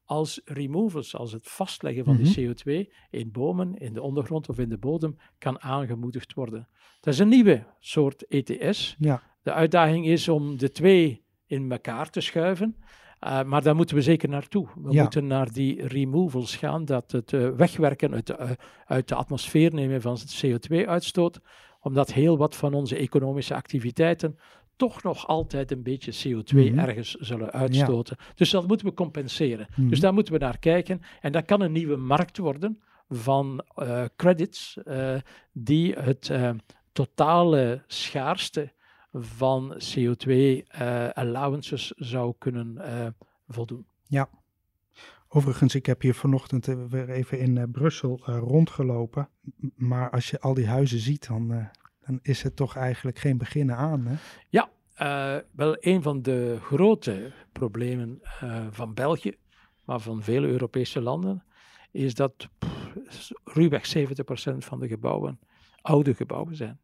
als removals, als het vastleggen van die mhm. CO2 in bomen, in de ondergrond of in de bodem, kan aangemoedigd worden. Dat is een nieuwe soort ETS. Ja. De uitdaging is om de twee in elkaar te schuiven. Uh, maar daar moeten we zeker naartoe. We moeten naar die removals gaan, dat het uh, wegwerken uit de, uh, uit de atmosfeer nemen van CO2-uitstoot, omdat heel wat van onze economische activiteiten toch nog altijd een beetje CO2 mhm. ergens zullen uitstoten. Dus dat moeten we compenseren. Mhm. Dus daar moeten we naar kijken. En dat kan een nieuwe markt worden van credits die het totale schaarste van CO2-allowances eh, zou kunnen eh, voldoen. Ja. Overigens, ik heb hier vanochtend eh, weer even in Brussel rondgelopen. Maar als je al die huizen ziet, dan, dan is het toch eigenlijk geen beginnen aan. Hè? Ja, wel een van de grote problemen van België, maar van vele Europese landen, is dat pff, ruwweg 70% van de gebouwen oude gebouwen zijn.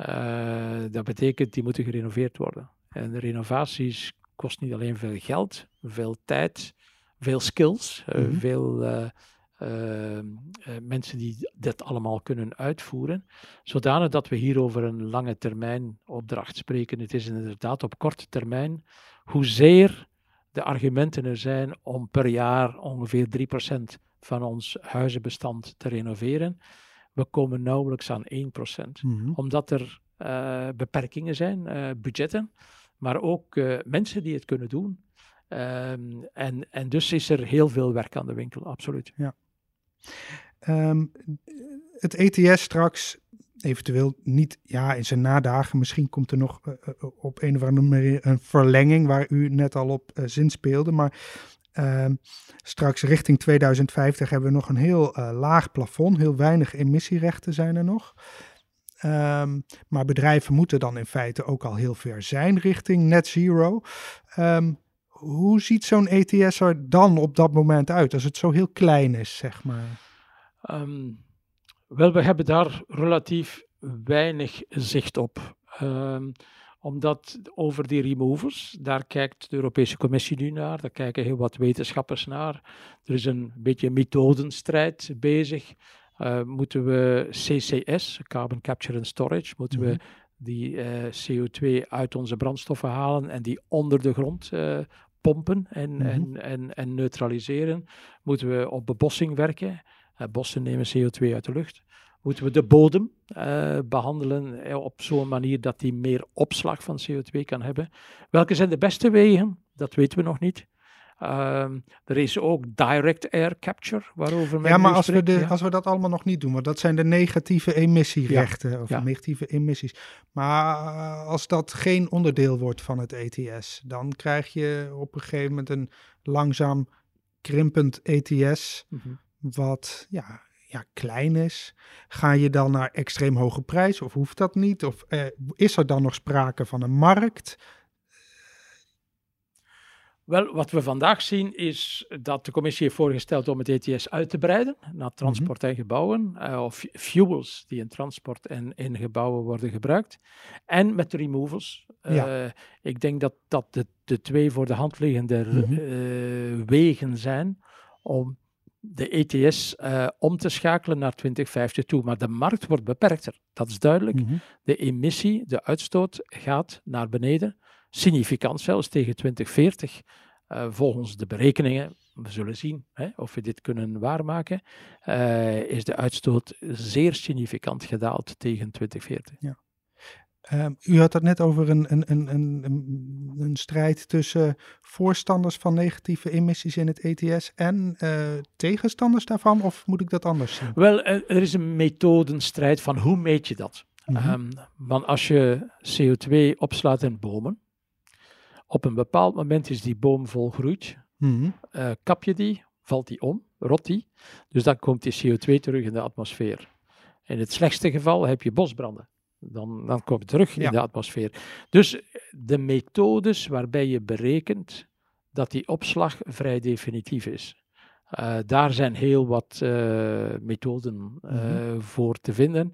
Uh, dat betekent, die moeten gerenoveerd worden. En de renovaties kost niet alleen veel geld, veel tijd, veel skills, mm-hmm. veel uh, mensen die dat allemaal kunnen uitvoeren. Zodanig dat we hier over een lange termijn opdracht spreken. Het is inderdaad op korte termijn hoezeer de argumenten er zijn om per jaar ongeveer 3% van ons huizenbestand te renoveren we komen nauwelijks aan 1%. Mm Omdat er uh, beperkingen zijn, uh, budgetten, maar ook uh, mensen die het kunnen doen. Um, en, en dus is er heel veel werk aan de winkel, absoluut. Ja. Um, het ETS straks eventueel niet, ja, in zijn nadagen, misschien komt er nog op een of andere manier een verlenging waar u net al op zin speelde, maar Ehm, straks richting 2050 hebben we nog een heel uh, laag plafond. Heel weinig emissierechten zijn er nog. Um, maar bedrijven moeten dan in feite ook al heel ver zijn richting net zero. Um, hoe ziet zo'n ETS er dan op dat moment uit, als het zo heel klein is, zeg maar? wel, we hebben daar relatief weinig zicht op omdat over die removers, daar kijkt de Europese Commissie nu naar, daar kijken heel wat wetenschappers naar. Er is een beetje methodenstrijd bezig. Uh, moeten we CCS, Carbon Capture and Storage, moeten we mhm. die uh, CO2 uit onze brandstoffen halen en die onder de grond uh, pompen en, mm -hmm. en, en, en neutraliseren? Moeten we op bebossing werken? bossen nemen CO2 uit de lucht moeten we de bodem uh, behandelen eh, op zo'n manier dat die meer opslag van CO2 kan hebben. Welke zijn de beste wegen? Dat weten we nog niet. Uh, er is ook direct air capture, waarover men Ja, maar als we, de, als we dat allemaal nog niet doen, want dat zijn de negatieve emissierechten, of negatieve emissies. Maar eh, als dat geen onderdeel wordt van het ETS, dan krijg je op een gegeven moment een langzaam krimpend ETS, mhm. wat ja, ja, klein is. Ga je dan naar extreem hoge prijs of hoeft dat niet? Of eh, is er dan nog sprake van een markt? Wel, wat we vandaag zien is dat de commissie heeft voorgesteld om het ETS uit te breiden naar mhm. transport en gebouwen, uh, of fuels die in transport en in gebouwen worden gebruikt. En met de removals. Uh, Ik denk dat dat de, de twee voor de hand liggende mm wegen zijn om de ETS uh, eh, om te schakelen naar 2050 toe. Maar de markt wordt beperkter, dat is duidelijk. Mhm. De emissie, de uitstoot gaat naar beneden, significant zelfs tegen 2040. Uh, eh, volgens de berekeningen, we zullen zien hè, of we dit kunnen waarmaken, uh, is de uitstoot zeer significant gedaald tegen 2040. Ja. Ehm, u had het net over een, een, een, een, een strijd tussen voorstanders van negatieve emissies in het ETS en uh, tegenstanders daarvan, of moet ik dat anders zien? Wel, er is een methodenstrijd van hoe meet je dat? Mm want als je CO2 opslaat in bomen, op een bepaald moment is die boom volgroeid, mm uh, kap je die, valt die om, rot die, dus dan komt die CO2 terug in de atmosfeer. In het slechtste geval heb je bosbranden dan, dan komt het terug in de atmosfeer. Dus de methodes waarbij je berekent dat die opslag vrij definitief is. Uh, daar zijn heel wat uh, methoden uh, mm-hmm. voor te vinden.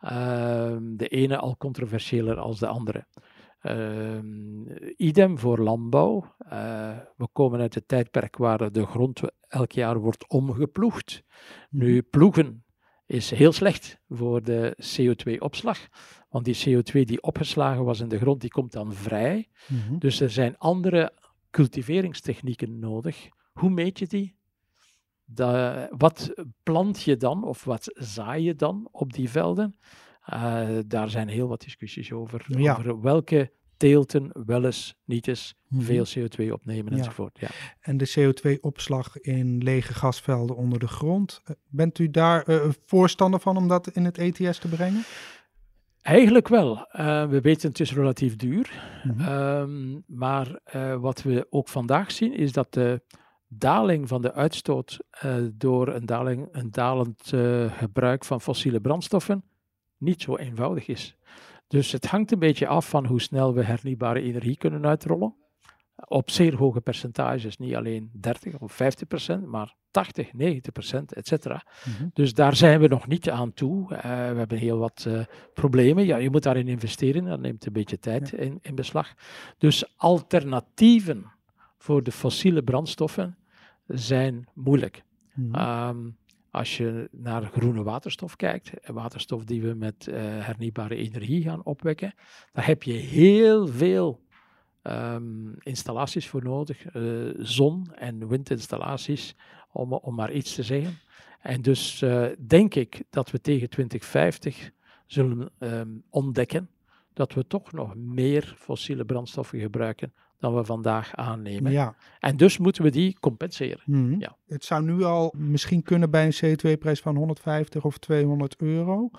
Ehm, de ene al controversiëler als de andere. Ehm, idem voor landbouw. we komen uit het tijdperk waar de grond elk jaar wordt omgeploegd. Nu, mhm. ploegen is heel slecht voor de CO2-opslag. Want die CO2 die opgeslagen was in de grond, die komt dan vrij. Mhm. Dus er zijn andere cultiveringstechnieken nodig. Hoe meet je die? wat plant je dan of wat zaai je dan op die velden? Uh, daar zijn heel wat discussies over. Over welke teelten wel eens, niet eens, mhm. veel CO2 opnemen enzovoort. Ja. En de CO2-opslag in lege gasvelden onder de grond, eh, bent u daar uh, voorstander van om dat in het ETS te brengen? Eigenlijk wel. Uh, we weten het is relatief duur. Mhm. Ehm, maar wat we ook vandaag zien is dat de daling van de uitstoot door een, daling, een dalend gebruik van fossiele brandstoffen niet zo eenvoudig is. Dus het hangt een beetje af van hoe snel we hernieuwbare energie kunnen uitrollen. Op zeer hoge percentages, niet alleen 30 of 50 procent, maar 80, 90 procent, et cetera. Mhm. Dus daar zijn we nog niet aan toe. Uh, we hebben heel wat uh, problemen. Ja, je moet daarin investeren, dat neemt een beetje tijd in, in beslag. Dus alternatieven voor de fossiele brandstoffen zijn moeilijk. Mm als je naar groene waterstof kijkt, waterstof die we met uh, hernieuwbare energie gaan opwekken, daar heb je heel veel um, installaties voor nodig, uh, zon- en windinstallaties, om, om maar iets te zeggen. En dus denk ik dat we tegen 2050 zullen um, ontdekken dat we toch nog meer fossiele brandstoffen gebruiken dan we vandaag aannemen. Ja. En dus moeten we die compenseren. Mhm. ja. Het zou nu al misschien kunnen bij een CO2-prijs van 150 of 200 euro.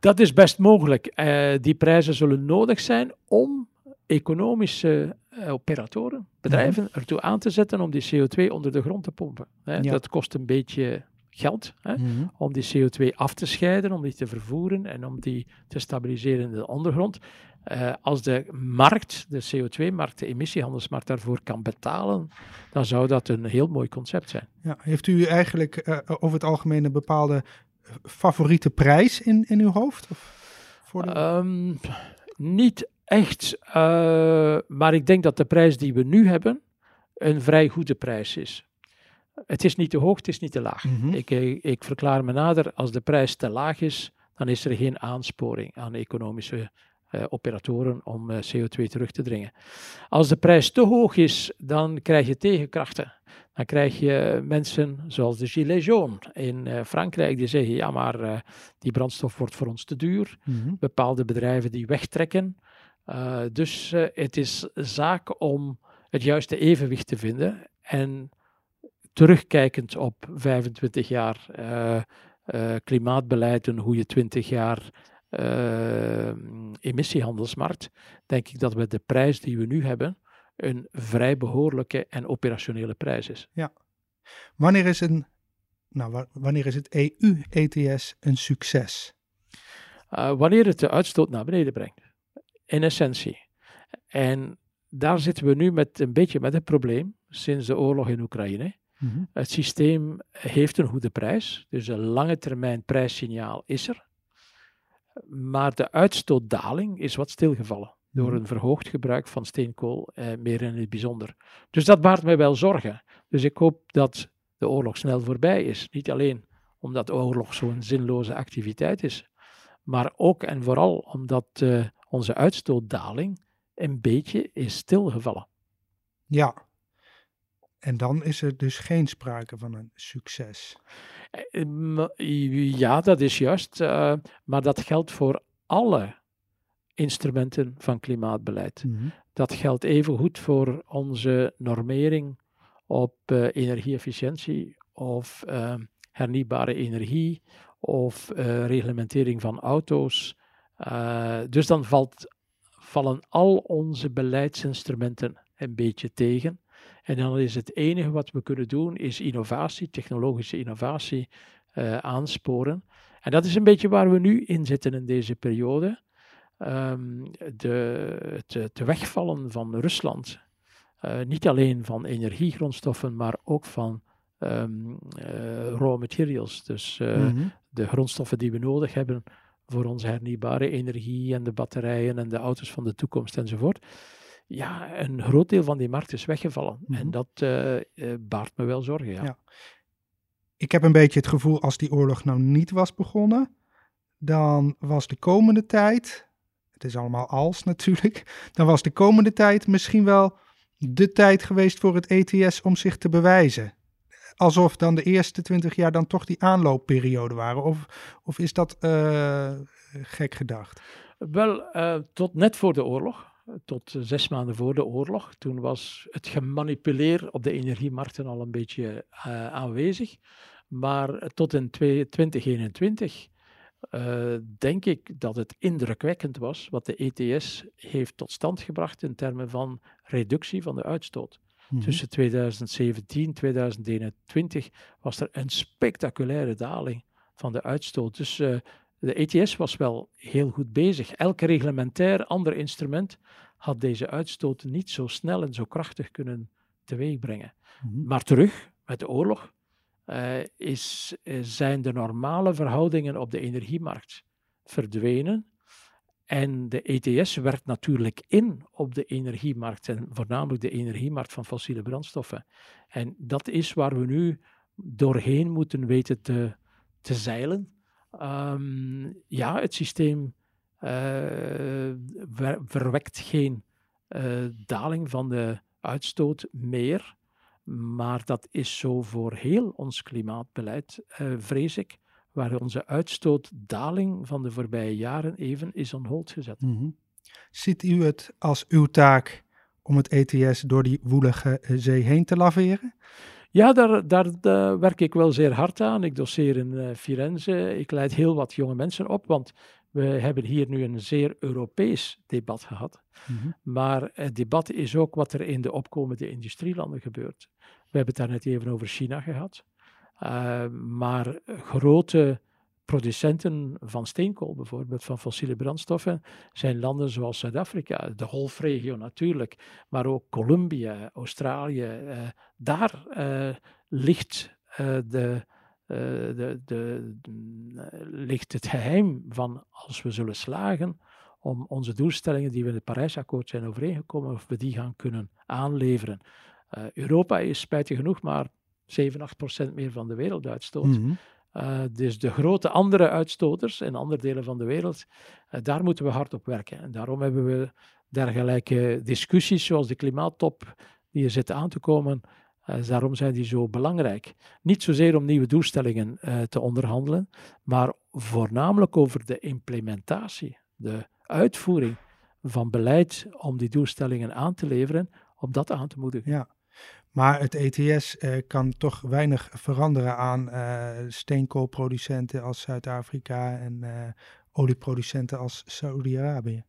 Dat is best mogelijk. Uh, die prijzen zullen nodig zijn om economische uh, operatoren, bedrijven, mhm. ertoe aan te zetten om die CO2 onder de grond te pompen. Hè. Dat kost een beetje geld hè, mhm. om die CO2 af te scheiden, om die te vervoeren en om die te stabiliseren in de ondergrond. Uh, als de markt, de CO2-markt, de emissiehandelsmarkt daarvoor kan betalen, dan zou dat een heel mooi concept zijn. Ja, heeft u eigenlijk uh, over het algemeen een bepaalde favoriete prijs in, in uw hoofd? Of voor de... um, niet echt, uh, maar ik denk dat de prijs die we nu hebben een vrij goede prijs is. Het is niet te hoog, het is niet te laag. Mm -hmm. ik, ik verklaar me nader, als de prijs te laag is, dan is er geen aansporing aan economische operatoren om uh, CO2 terug te dringen. Als de prijs te hoog is, dan krijg je tegenkrachten. Dan krijg je mensen zoals de Gilets jaunes in uh, Frankrijk die zeggen: ja, maar die brandstof wordt voor ons te duur. Mm -hmm. Bepaalde bedrijven die wegtrekken. dus het is zaak om het juiste evenwicht te vinden. En terugkijkend op 25 jaar klimaatbeleid en hoe je 20 jaar uh, emissiehandelsmarkt, denk ik dat we de prijs die we nu hebben, een vrij behoorlijke en operationele prijs is. Ja. Wanneer is, een, nou, wanneer is het EU-ETS een succes? Uh, wanneer het de uitstoot naar beneden brengt, in essentie. En daar zitten we nu met een beetje met het probleem sinds de oorlog in Oekraïne. Mm -hmm. Het systeem heeft een goede prijs, dus een lange termijn prijssignaal is er. Maar de uitstootdaling is wat stilgevallen door mhm. een verhoogd gebruik van steenkool, eh, meer in het bijzonder. Dus dat baart mij wel zorgen. Dus ik hoop dat de oorlog snel voorbij is. Niet alleen omdat de oorlog zo'n zinloze activiteit is, maar ook en vooral omdat uh, onze uitstootdaling een beetje is stilgevallen. Ja, en dan is er dus geen sprake van een succes. Eh, ja, dat is juist. Uh, maar dat geldt voor alle instrumenten van klimaatbeleid. Mm -hmm. Dat geldt evengoed voor onze normering op uh, energieefficiëntie of uh, hernieuwbare energie of reglementering van auto's. dus dan valt, vallen al onze beleidsinstrumenten een beetje tegen. En dan is het enige wat we kunnen doen, is innovatie, technologische innovatie uh, aansporen. En dat is een beetje waar we nu in zitten in deze periode. Um, de, het, het, wegvallen van Rusland, uh, niet alleen van energiegrondstoffen, maar ook van um, uh, raw materials. Dus mm -hmm. de grondstoffen die we nodig hebben voor onze hernieuwbare energie en de batterijen en de auto's van de toekomst enzovoort ja, een groot deel van die markt is weggevallen. En mhm. dat uh, baart me wel zorgen, ja. ja. Ik heb een beetje het gevoel, als die oorlog nou niet was begonnen, dan was de komende tijd, het is allemaal als natuurlijk, dan was de komende tijd misschien wel de tijd geweest voor het ETS om zich te bewijzen. Alsof dan de eerste twintig jaar dan toch die aanloopperiode waren. Of, of is dat uh, gek gedacht? Wel, uh, tot net voor de oorlog tot zes maanden voor de oorlog. Toen was het gemanipuleer op de energiemarkten al een beetje uh, aanwezig. Maar tot in 2021 uh, denk ik dat het indrukwekkend was wat de ETS heeft tot stand gebracht in termen van reductie van de uitstoot. Mhm. Tussen 2017 en 2021 was er een spectaculaire daling van de uitstoot. Dus uh, de ETS was wel heel goed bezig. Elk reglementair ander instrument had deze uitstoot niet zo snel en zo krachtig kunnen teweegbrengen. Mm Maar terug met de oorlog uh, is, eh, zijn de normale verhoudingen op de energiemarkt verdwenen. En de ETS werkt natuurlijk in op de energiemarkt en voornamelijk de energiemarkt van fossiele brandstoffen. En dat is waar we nu doorheen moeten weten te, te zeilen. Um, ja, het systeem uh, verwekt geen uh, daling van de uitstoot meer. Maar dat is zo voor heel ons klimaatbeleid, uh, vrees ik, waar onze uitstootdaling van de voorbije jaren even is on hold gezet. -hmm. Ziet u het als uw taak om het ETS door die woelige zee heen te laveren? Ja, daar, daar, werk ik wel zeer hard aan. Ik doseer in uh, Firenze. Ik leid heel wat jonge mensen op, want we hebben hier nu een zeer Europees debat gehad. Mhm. Maar het debat is ook wat er in de opkomende industrielanden gebeurt. We hebben het daar net even over China gehad. Uh, maar grote producenten van steenkool bijvoorbeeld, van fossiele brandstoffen, zijn landen zoals Zuid-Afrika, de golfregio natuurlijk, maar ook Colombia, Australië. Uh, daar uh, ligt de, de, de, ligt het geheim van als we zullen slagen om onze doelstellingen die we in het Parijsakkoord zijn overeengekomen, of we die gaan kunnen aanleveren. Europa is spijtig genoeg maar 7, 8 procent meer van de werelduitstoot. Mm uh, dus de grote andere uitstoters in andere delen van de wereld, uh, daar moeten we hard op werken. En daarom hebben we dergelijke discussies zoals de klimaattop die er zit aan te komen. Uh, daarom zijn die zo belangrijk. Niet zozeer om nieuwe doelstellingen te onderhandelen, maar voornamelijk over de implementatie, de uitvoering van beleid om die doelstellingen aan te leveren, om dat aan te moedigen. Ja. Maar het ETS eh, kan toch weinig veranderen aan uh, steenkoolproducenten als Zuid-Afrika en uh, olieproducenten als Saudi-Arabië.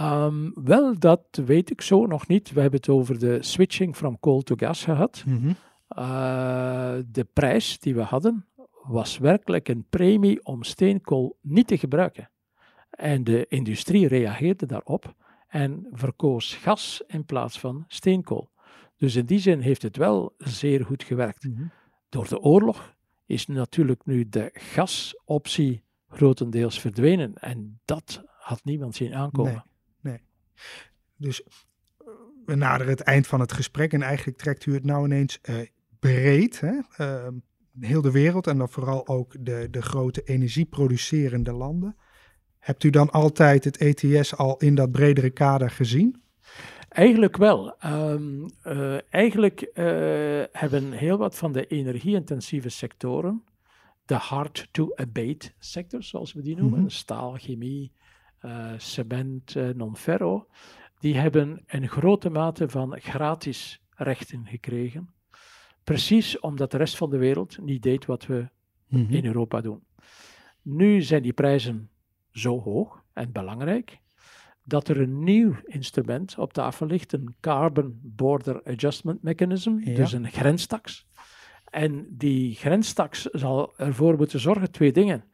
Um, wel, dat weet ik zo nog niet. We hebben het over de switching from coal to gas gehad. Mm de prijs die we hadden was werkelijk een premie om steenkool niet te gebruiken. En de industrie reageerde daarop en verkoos gas in plaats van steenkool. Dus in die zin heeft het wel zeer goed gewerkt. Mhm. Door de oorlog is natuurlijk nu de gasoptie grotendeels verdwenen. En dat had niemand zien aankomen. Nee, nee. Dus eh, we naderen het eind van het gesprek en eigenlijk trekt u het nou ineens uh, breed. Hè? Uh, heel de wereld en dan vooral ook de, de grote energieproducerende landen. Hebt u dan altijd het ETS al in dat bredere kader gezien? Eigenlijk wel. Um, uh, eigenlijk uh, hebben heel wat van de energie-intensieve sectoren, de hard-to-abate sectors, zoals we die noemen, mm -hmm. staal, chemie, uh, cement, non-ferro, die hebben een grote mate van gratis rechten gekregen. Precies omdat de rest van de wereld niet deed wat we mm -hmm. in Europa doen. Nu zijn die prijzen zo hoog en belangrijk dat er een nieuw instrument op tafel ligt, een Carbon Border Adjustment Mechanism, dus een grenstax. En die grenstax zal ervoor moeten zorgen, twee dingen.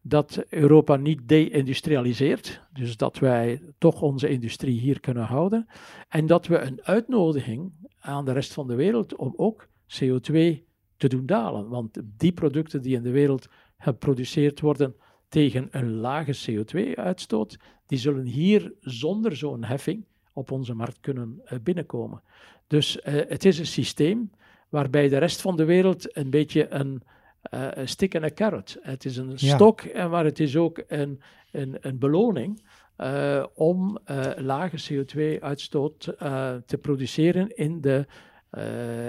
Dat Europa niet de-industrialiseert, dus dat wij toch onze industrie hier kunnen houden. En dat we een uitnodiging aan de rest van de wereld om ook CO2 te doen dalen. Want die producten die in de wereld geproduceerd worden, tegen een lage CO2-uitstoot, die zullen hier zonder zo'n heffing op onze markt kunnen binnenkomen. Dus het is een systeem waarbij de rest van de wereld een beetje een, een stick en een carrot. Het is een stok, en maar het is ook een, een, een beloning uh, om uh, lage CO2-uitstoot uh, te produceren in de,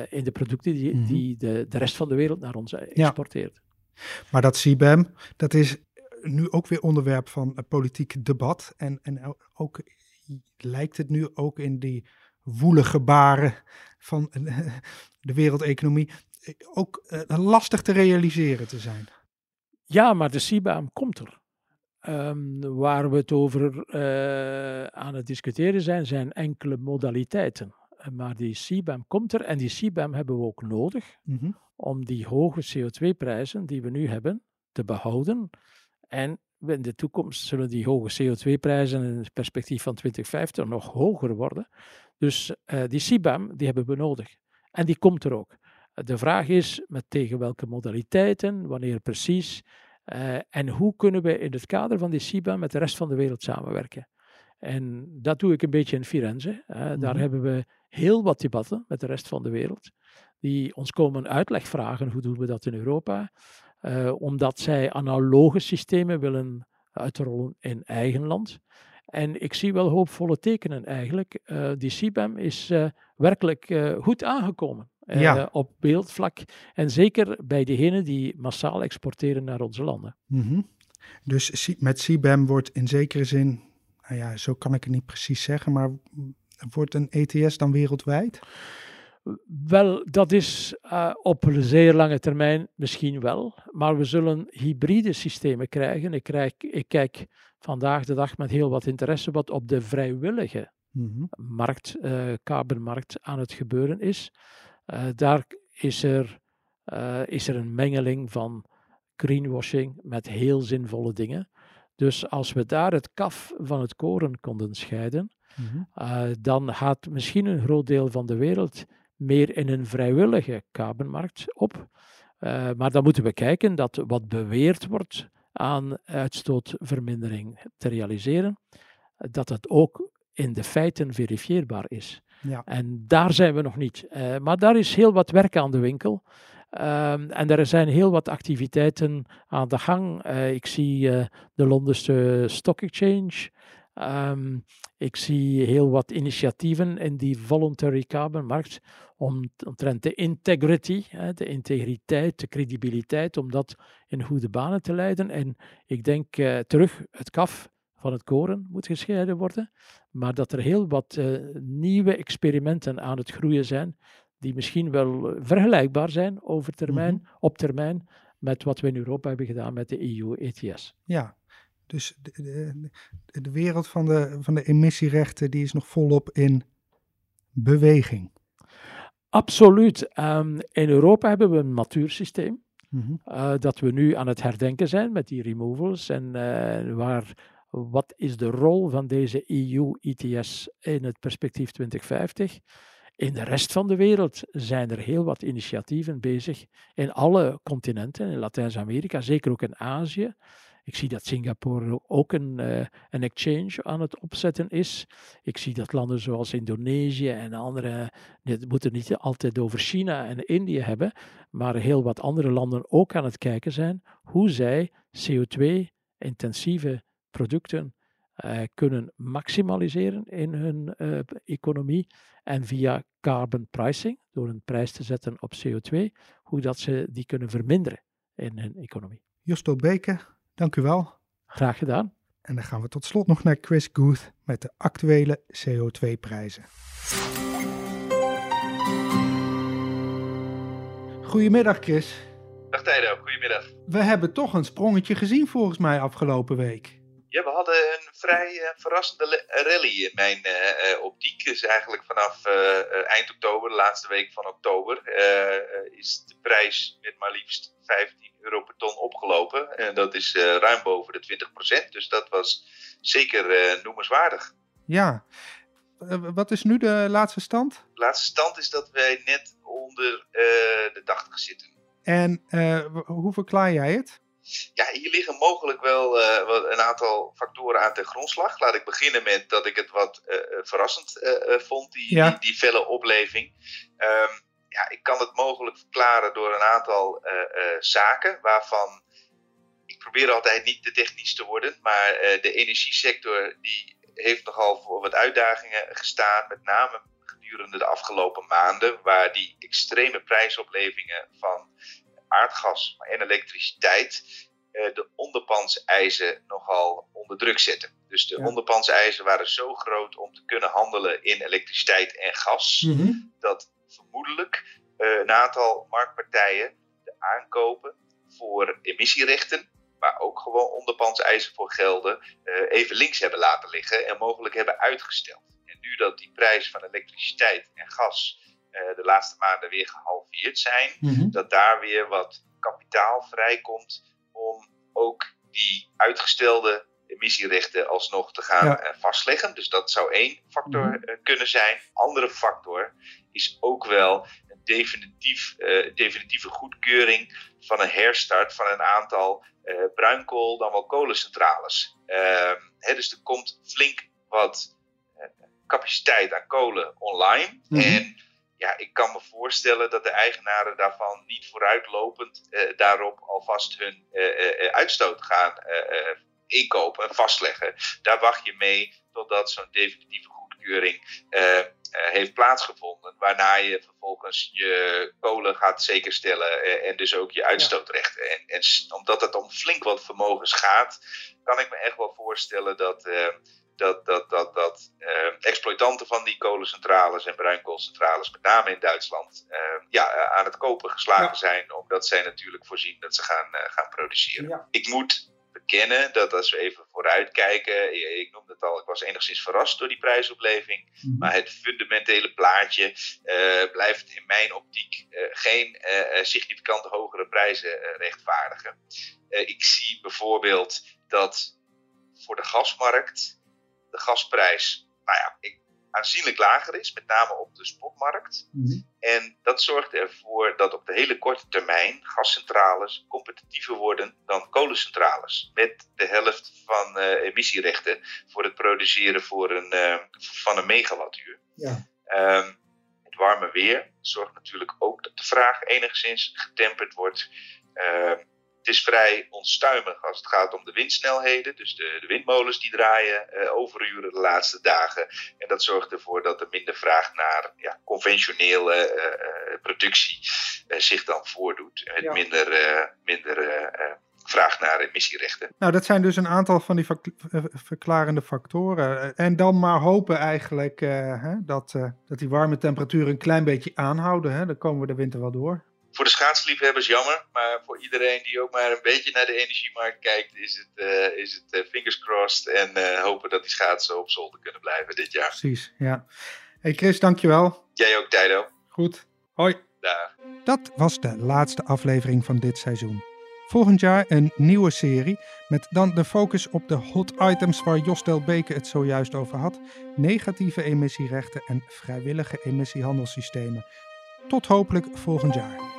in de producten die, mm -hmm. die de, de rest van de wereld naar ons exporteert. Ja. Maar dat CBAM, dat is nu ook weer onderwerp van politiek debat. En, en ook lijkt het nu ook in die woelige gebaren van de wereldeconomie ook lastig te realiseren te zijn. Ja, maar de CBAM komt er. Um, waar we het over aan het discussiëren zijn, zijn enkele modaliteiten. Maar die CBAM komt er en die CBAM hebben we ook nodig mm -hmm. om die hoge CO2-prijzen die we nu hebben te behouden. En in de toekomst zullen die hoge CO2-prijzen in het perspectief van 2050 nog hoger worden. Dus uh, die CBAM die hebben we nodig. En die komt er ook. De vraag is met tegen welke modaliteiten, wanneer precies. Uh, en hoe kunnen we in het kader van die SIBA met de rest van de wereld samenwerken? En dat doe ik een beetje in Firenze. Uh, mm-hmm. Daar hebben we heel wat debatten met de rest van de wereld. Die ons komen uitleg vragen, hoe doen we dat in Europa? Uh, omdat zij analoge systemen willen uitrollen in eigen land. En ik zie wel hoopvolle tekenen eigenlijk. die CBAM is werkelijk goed aangekomen ja. Eh, op beeldvlak. En zeker bij degenen die massaal exporteren naar onze landen. Mm Dus met CBAM wordt in zekere zin, nou ja, zo kan ik het niet precies zeggen, maar wordt een ETS dan wereldwijd? Wel, dat is uh, op een zeer lange termijn misschien wel, maar we zullen hybride systemen krijgen. Ik, krijg, ik kijk vandaag de dag met heel wat interesse wat op de vrijwillige mm -hmm. markt, uh, carbonmarkt aan het gebeuren is. Uh, daar is er, is er een mengeling van greenwashing met heel zinvolle dingen. Dus als we daar het kaf van het koren konden scheiden, uh, dan gaat misschien een groot deel van de wereld meer in een vrijwillige carbonmarkt op. maar dan moeten we kijken dat wat beweerd wordt aan uitstootvermindering te realiseren, dat dat ook in de feiten verifieerbaar is. Ja. En daar zijn we nog niet. Uh, maar daar is heel wat werk aan de winkel. Um, en er zijn heel wat activiteiten aan de gang. Uh, ik zie de Londense Stock Exchange. Um, ik zie heel wat initiatieven in die voluntary carbon-markt om, omtrent de integrity, hè, de integriteit, de credibiliteit, om dat in goede banen te leiden. En ik denk terug, het kaf van het koren moet gescheiden worden, maar dat er heel wat uh, nieuwe experimenten aan het groeien zijn, die misschien wel vergelijkbaar zijn over termijn, mm -hmm. op termijn met wat we in Europa hebben gedaan met de EU ETS. Ja, dus de, de, de wereld van de, van de emissierechten die is nog volop in beweging. Absoluut. Um, in Europa hebben we een matuur systeem. Mm -hmm. uh, dat we nu aan het herdenken zijn met die removals en uh, waar wat is de rol van deze EU-ETS in het perspectief 2050? In de rest van de wereld zijn er heel wat initiatieven bezig in alle continenten, in Latijns-Amerika, zeker ook in Azië. Ik zie dat Singapore ook een, uh, een exchange aan het opzetten is. Ik zie dat landen zoals Indonesië en andere, het moeten niet altijd over China en India hebben, maar heel wat andere landen ook aan het kijken zijn hoe zij CO2-intensieve producten uh, kunnen maximaliseren in hun uh, economie en via carbon pricing, door een prijs te zetten op CO2, hoe dat ze die kunnen verminderen in hun economie. Justo Beke, dank u wel. Graag gedaan. En dan gaan we tot slot nog naar Chris Guth met de actuele CO2-prijzen. Goedemiddag Chris. Dag Tijdo, goedemiddag. We hebben toch een sprongetje gezien volgens mij afgelopen week. Ja, we hadden een vrij uh, verrassende rally in mijn uh, optiek. Dus eigenlijk vanaf eind oktober, de laatste week van oktober, is de prijs met maar liefst 15 euro per ton opgelopen. En dat is ruim boven de 20%. Dus dat was zeker noemenswaardig. Ja, wat is nu de laatste stand? De laatste stand is dat wij net onder de 80 zitten. En hoe verklaar jij het? Ja, hier liggen mogelijk wel een aantal factoren aan ten grondslag. Laat ik beginnen met dat ik het wat verrassend vond, die, die, die, felle opleving. Ehm, ja, ik kan het mogelijk verklaren door een aantal zaken waarvan ik probeer altijd niet te technisch te worden, maar de energiesector die heeft nogal voor wat uitdagingen gestaan, met name gedurende de afgelopen maanden, waar die extreme prijsoplevingen van aardgas en elektriciteit de onderpandseisen nogal onder druk zetten. Dus de ja. onderpandseisen waren zo groot om te kunnen handelen in elektriciteit en gas, mhm. dat een aantal marktpartijen de aankopen voor emissierechten waar ook gewoon onderpandseisen voor gelden, uh, even links hebben laten liggen en mogelijk hebben uitgesteld. En nu dat die prijzen van elektriciteit en gas uh, de laatste maanden weer gehalveerd zijn, mhm. dat daar weer wat kapitaal vrijkomt om ook die uitgestelde emissierechten alsnog te gaan ja. uh, vastleggen. Dus dat zou één factor mhm. kunnen zijn. Andere factor is ook wel definitief, definitieve goedkeuring van een herstart van een aantal uh, bruinkool dan wel kolencentrales. Uh, dus er komt flink wat uh, capaciteit aan kolen online. Mhm. En ja, ik kan me voorstellen dat de eigenaren daarvan niet vooruitlopend uh, daarop alvast hun uitstoot gaan inkopen en vastleggen. Daar wacht je mee totdat zo'n definitieve goedkeuring eh, heeft plaatsgevonden. Waarna je vervolgens je kolen gaat zekerstellen en, en dus ook je uitstootrechten. En, en, omdat het om flink wat vermogens gaat, kan ik me echt wel voorstellen dat, uh, dat, dat, dat, dat uh, exploitanten van die kolencentrales en bruinkoolcentrales, met name in Duitsland, ja, aan het kopen geslagen zijn. Omdat zij natuurlijk voorzien dat ze gaan, gaan produceren. Ik moet bekennen dat als we even vooruitkijken, ik noemde het al, ik was enigszins verrast door die prijsopleving, mhm. maar het fundamentele plaatje uh, blijft in mijn optiek uh, geen uh, significant hogere prijzen rechtvaardigen. ik zie bijvoorbeeld dat voor de gasmarkt de gasprijs, nou ja, ik, aanzienlijk lager is, met name op de spotmarkt. Mhm. En dat zorgt ervoor dat op de hele korte termijn gascentrales competitiever worden dan kolencentrales. Met de helft van uh, emissierechten voor het produceren voor een, uh, van een megawattuur. Ja. Um, het warme weer zorgt natuurlijk ook dat de vraag enigszins getemperd wordt. Uh, het is vrij onstuimig als het gaat om de windsnelheden. Dus de, de windmolens die draaien uh, overuren de laatste dagen. En dat zorgt ervoor dat er minder vraag naar ja, conventionele uh, productie zich dan voordoet. Met minder, minder vraag naar emissierechten. Nou, dat zijn dus een aantal van die verklarende factoren. En dan maar hopen eigenlijk hè, dat, dat die warme temperaturen een klein beetje aanhouden. Hè. Dan komen we de winter wel door voor de schaatsliefhebbers jammer, maar voor iedereen die ook maar een beetje naar de energiemarkt kijkt, is het, uh, is het uh, fingers crossed en uh, hopen dat die schaatsen op zolder kunnen blijven dit jaar. Precies, ja. Hey Chris, dankjewel. Jij ook, Tijdo. Goed. Hoi. Dag. Dat was de laatste aflevering van dit seizoen. Volgend jaar een nieuwe serie met dan de focus op de hot items waar Jos Del Beke het zojuist over had: negatieve emissierechten en vrijwillige emissiehandelssystemen. Tot hopelijk volgend jaar.